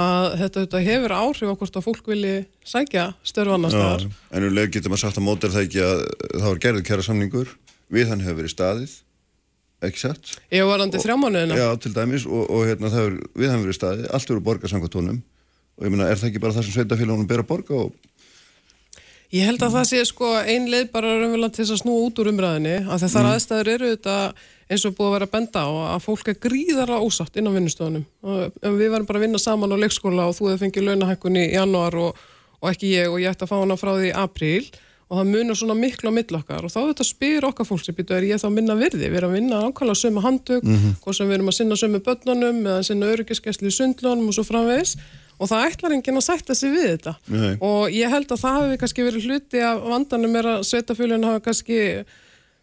að þetta, þetta hefur áhrif á hvort að fólk vilji sækja störf annars staðar. en um leið getur maður sagt að mót er það ekki að það var gerðið kæra samningur við hann hefur verið staðið ekki satt Ég var andið þrjá mánuðina. Já, til dæmis og, og hérna, er, við hann verið staðið allt verið borgað samkvæmt honum. Og ég meina, er það ekki bara það sem sveitafélagunum ber að borga og Ég held að það sé sko ein leið bara raunverulega til þess að snúa út úr umræðinni að þar aðstæður eru þetta eins og búið að vera benda á að fólk er gríðarlega ósatt inn á vinnustofunum. Um, við varum bara að vinna saman á leikskóla og þú hefði fengið launahækkun í janúar og, og ekki ég og ég ætti að fá hana frá því í apríl og það munur svona miklu á mill okkar. Og þá þetta spyr okkar fólk sem býtu er ég þá minna virði, við erum að vinna ákvæmlega sömu handtök, hvort sem við erum að sinna sömu börnunum eða sinna öryggiskesli í sundlunum og svo framvegis. Og það ætlar enginn að sætta sig við þetta. Nei. og ég held að það hafi kannski verið hluti af vandanum er að sveitafjölun hafa kannski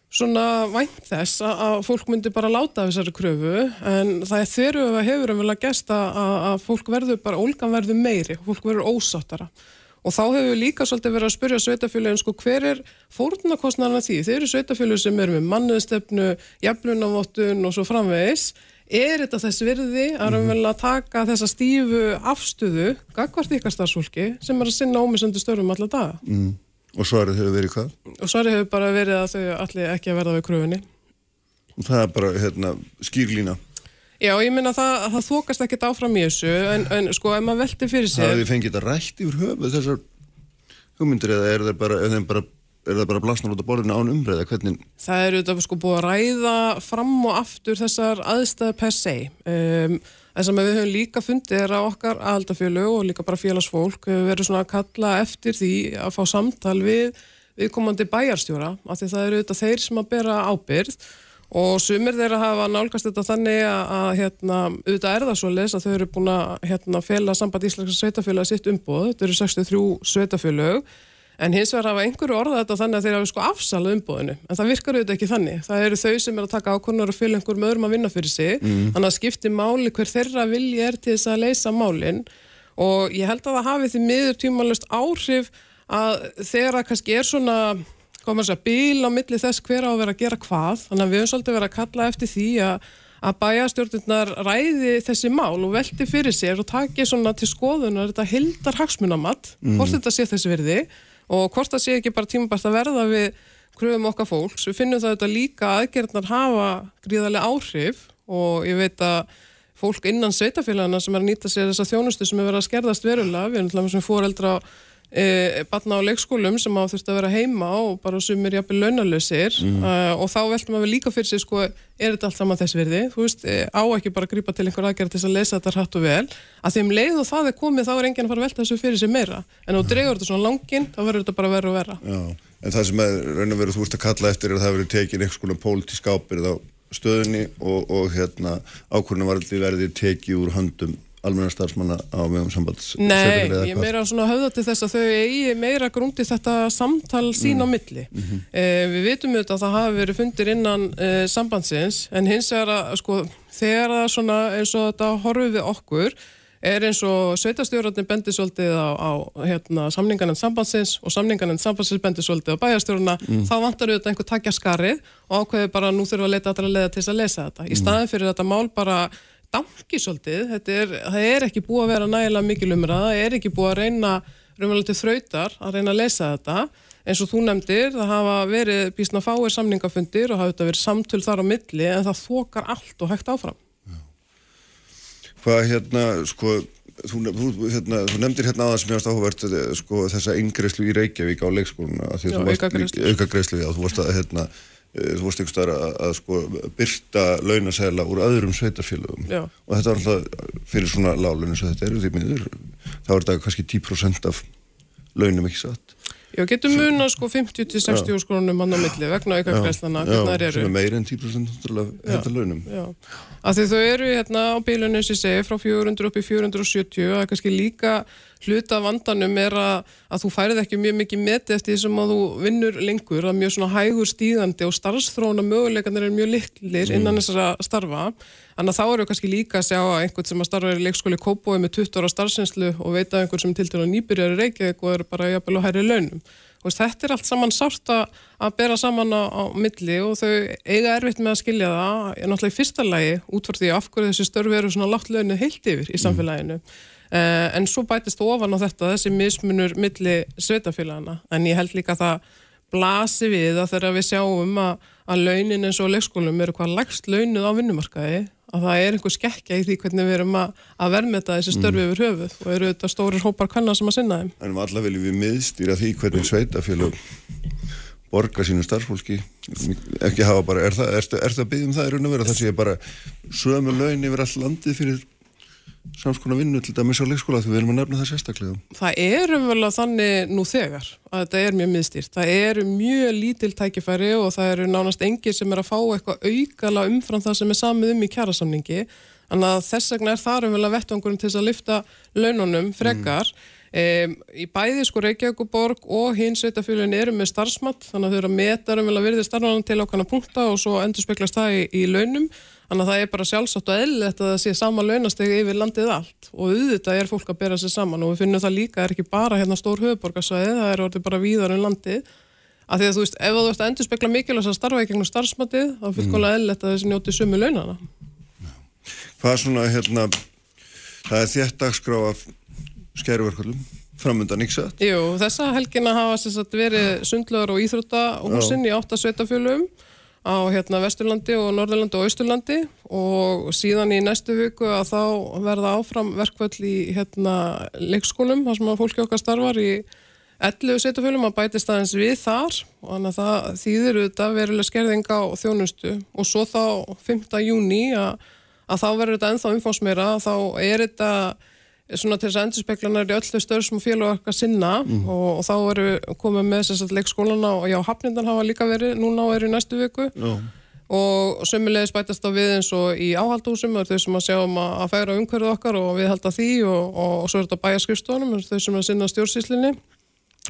svona vænt þess að, fólk myndi bara láta af þessari kröfu. En það er þeirru að hefur að gesta að, að fólk verður bara, ólgan verður meiri fólk verður ósáttara og þá hefur við líka svolítið verið að spyrja sveitafjölun sko hver er fórnarkostnarna því? Þeir eru sveitafjölun sem eru með mannuðstefnu jaflunavottun og svo framvegis. Er þetta þess virði að raunverulega taka þessa stífu afstöðu gagvart ykkar starfsfólki sem er að sinna ómisöndu störfum alla daga? Mm, og svarið hefur verið hvað? Og svarið hefur bara verið að þau allir ekki að verða við kröfunni. Það er bara hérna, skýrlína Já, ég minna það, það þokast ekkert áfram í þessu en, en sko, ef maður velti fyrir það sér hefur fengið þetta rætt yfir höfuð þessar hugmyndir eða er það bara, bara, er það bara blasnar út á borðinu án umræða hvernig það eru þetta sko búið að ræða fram og aftur þessar aðstæði per se. Um, það sem við höfum líka fundið er að okkar aðaldafjölu og líka bara félagsfólk verið svona að kalla eftir því að fá samtal við viðkomandi bæjarstjóra af því það eru þetta þeir sem að bera ábyrð og sumir þeirra hafa nálgast þetta þannig að, að hérna, auðvitað er það svo leis að þau eru búin að hérna, fela samband íslenska sveitafélag sitt umbóð, þetta eru 63 sveitafélag En hins vegar hafa einhverju orðað þetta þannig að þeir hafa sko afsalað umbóðinu. En það virkar auðvitað ekki þannig. Það eru þau sem er að taka ákvörðunar og fylgja einhverjum öðrum að vinna fyrir sig. Þannig að skipti máli hver þeirra vilji er til þess að leysa málin. Og ég held að það hafi því miður tímalust áhrif að þeirra kannski er svona, hvað maður segja, bíl á milli þess hver á að vera að gera hvað. Þannig að við höfum svolítið verið að kalla eftir því að að bæjastjórnirnar ræði þessi mál og velti fyrir sér og taki svona til skoðunar þetta hildar hagsmunamatt, hvort þetta sé þessi virði og hvort það sé ekki bara tímabært að verða við kröfum okkar fólks. Við finnum það þetta líka að aðgerðnar hafa gríðarlega áhrif og ég veit að fólk innan sveitafélagana sem er að nýta sér þessa þjónustu sem er verið að skerðast verulega, við erum e, batna á leikskólum sem á þurft að vera heima og bara sumir jafnvel launalösir uh, og þá veltum við líka fyrir sig sko, er þetta allt saman þess virði, þú veist, e, á ekki bara að grípa til einhver aðgerð til að lesa þetta hratt og vel. Að þeim leið og það er komið þá er enginn að fara að velta þessu fyrir sig meira. En þú dregur þetta svona langinn, þá verður þetta bara verður og verra. Já, en það sem er raun og veru þú ert að kalla eftir er að það verið tekin einhvers konar pólitísk ábyrð á stöðunni og, og hérna ákvörnum var allir verið tekið úr höndum almenna starfsmanna á meðum sambands Nei, ég hvað? meira svona höfða til þess að þau eigi meira grúndi þetta samtal sín á milli. eh, við vitum auðvitað að það hafi verið fundir innan eh, sambandsins en hins vegar að sko þegar það svona eins og þetta horfið við okkur er eins og sveitastjórnarnir bendir svolítið á, á hérna, samningarnefnd sambandsins og samningarnefnd sambandsins bendir svolítið á bæjarstjórna, þá vantar auðvitað einhver takja skarið og ákveði bara nú þurfa að leita allra leiða til þess að lesa þetta. Í staðin fyrir þetta mál bara danki svolítið, þetta er, það er ekki búið að vera nægilega mikil umræða, það er ekki búið að reyna raunverulega til þrautar að reyna að lesa þetta. Eins og þú nefndir, það hafa verið bísna fáir samningafundir og hafa þetta verið samtöl þar á milli en það þokar allt og hægt áfram. Hvað hérna, sko, þú, hérna, þú nefndir hérna aðeins sem ég varst áhugavert eh, sko, þessa yngreislu í Reykjavík á leikskóluna því að Já, þú varst já, að hérna, þú varst einhvers staðar að, að sko byrta launasæla úr öðrum sveitarfélögum. Já. og þetta var alltaf fyrir svona lálun eins og þetta eru því miður þá er þetta kannski 10% af launum ekki satt. Já, getur muna sko 50-60 skrónum hann á milli vegna auka greiðslana, sem er meira en 10% náttúrulega hefða launum. Já, af því þau eru hérna á bílunum sem ég segi frá 400 upp í 470 og það er kannski líka hluta vandanum er að, að þú færið ekki mjög mikið meti eftir því sem að þú vinnur lengur, er mjög svona hægur stíðandi og starfsþróna möguleikarnir er mjög liklir innan þessara starfa Þannig að þá eru kannski líka að sjá að einhvern sem að starfa í leikskóli Kópói með 20 ára starfsinslu og veita einhvern sem til dæla nýbyrjar í Reykjavík og eru bara jafnvel á hæri launum. Veist, þetta er allt saman sárt að bera saman á, á milli og þau eiga erfitt með að skilja það. Er náttúrulega í fyrsta lagi útvar því af hverju þessi störfi eru svona látt launu heilt yfir í samfélaginu. Mm. Uh, en svo bætist ofan á þetta þessi mismunur milli sveitafélagana. En ég held líka að það blasi við að þegar við sjáum að, að launin eins og leikskólum eru hvað lagst launuð á vinnumarkaði að það er einhver skekkja í því hvernig við erum að, að verðmeta þessi störfi mm. yfir höfuð og eru þetta stórir hópar kannar sem að sinna þeim. En allar viljum við miðstýra því hvernig sveitafélag borga sínu starfsfólki ekki hafa bara, er það, er, er það að byggja um það í raun og vera, það sé bara sömu laun yfir all landið fyrir samskona vinnu til dæmis á leikskóla því við erum að nefna það sérstaklega. Það eru vel að þannig nú þegar að þetta er mjög miðstýrt. Það eru mjög lítil tækifæri og það eru nánast engir sem er að fá eitthvað aukala umfram það sem er samið um í kjærasamningi. Þannig að þess vegna er það vel að vettangurinn til að lifta laununum frekar. Mm. Um, í bæði sko Reykjavíkuborg og hins sveitafélagin eru með starfsmatt þannig að þau eru að meta um vel að virði starfmann til ákvæmna punkta og svo endur speklast það í, í launum Þannig að það er bara sjálfsagt og eðlilegt að það sé sama launastegi yfir landið allt og auðvitað er fólk að bera sér saman og við finnum það líka, er ekki bara hérna stór höfuborgarsvæði, það er orðið bara víðar um landið. Að því að þú veist, ef þú ert að endur spekla mikilvægt að starfa í gegnum starfsmatið, þá konar mm. eðlilegt að svona, hérna, það er þétt dagskrá af skerverkvöldum, framöndan yksat? Jú, þessa helgina hafa verið sundlegar og íþrótta og húsinn í átta sveitafjölum á hérna Vesturlandi og Norðurlandi og Austurlandi og síðan í næstu viku að þá verða áfram verkvöld í hérna leikskólum þar sem að fólki okkar starfar í 11 setjafölum að bætist aðeins við þar og þannig að það þýðir auðvitað veruleg skerðing á þjónustu og svo þá 5. júni að, að þá verður þetta ennþá umfásmeira þá er þetta svona til þess að endurspeglanar í öllu stöður sem félag okkar sinna mm. og, og þá eru komið með þess að leikskólana og já, hafnindan hafa líka verið núna og eru í næstu viku no. og sömulegis bætast á við eins og í áhaldúsum þau sem að sjáum að, að færa umhverfið okkar og við halda því og, og, og svo er þetta bæjaskristónum þau sem að sinna stjórnsýslinni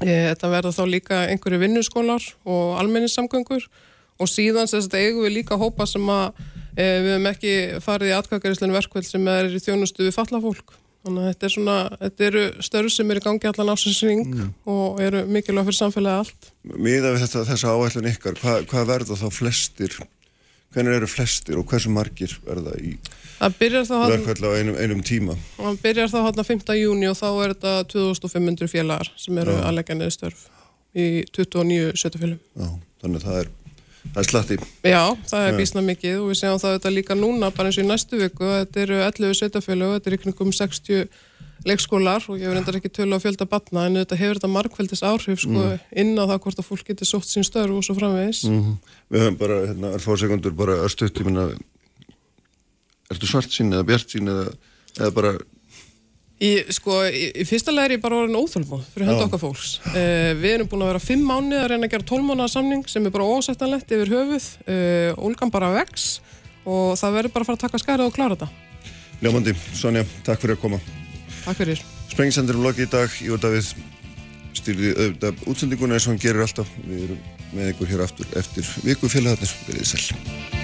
þetta verða þá líka einhverju vinnuskólar og almennissamgöngur og síðan þess að eigum við líka hópa sem að e, við hefum ekki farið í atkakaríslinu verkveld sem er í þjónustu við fallafólk Þannig að þetta er svona, þetta eru störf sem eru gangi allan ásinsring mm. og eru mikilvæg fyrir samfélagi allt. Míða við þetta, þessa áætlun ykkar, hvað, hvað verða þá flestir, hvernig eru flestir og hversu margir verða í verðfælla á einum, einum tíma? Það byrjar þá hátna 5. júni og þá er þetta 2500 félagar sem eru að leggja niður störf í 29 sötufélum. Já, þannig að það er Það er slatti. Já, það er bísna mikið og við séum það þetta líka núna bara eins og í næstu viku þetta eru 11 setjafjölu og þetta er ykkur um 60 leikskólar og ég verður endar ekki tölu á fjölda batna en þetta hefur þetta markveldis áhrif sko mm. inn á það hvort að fólk getur sótt sín störf og svo framvegis. Mm -hmm. Við höfum bara, hérna, er fórsegundur bara östuðt, ég minna ertu svart sín eða bjart sín eða, eða bara Í, sko, í, í fyrsta lega er ég bara orðin óþölmóð fyrir hönda okkar fólks. Uh, við erum búin að vera fimm mánu að reyna að gera tólmánaða samning sem er bara ósættanlegt yfir höfuð. Uh, eh, Ólgan bara vex og það verður bara að fara að taka skærið og klára þetta. Ljómandi, Sonja, takk fyrir að koma. Takk fyrir. Sprengisendur um loki í dag, Ívar Davíð styrði auðvitað útsendinguna eins og hann gerir alltaf. Við erum með ykkur hér aftur eftir viku félagarnir. Verðið sæl.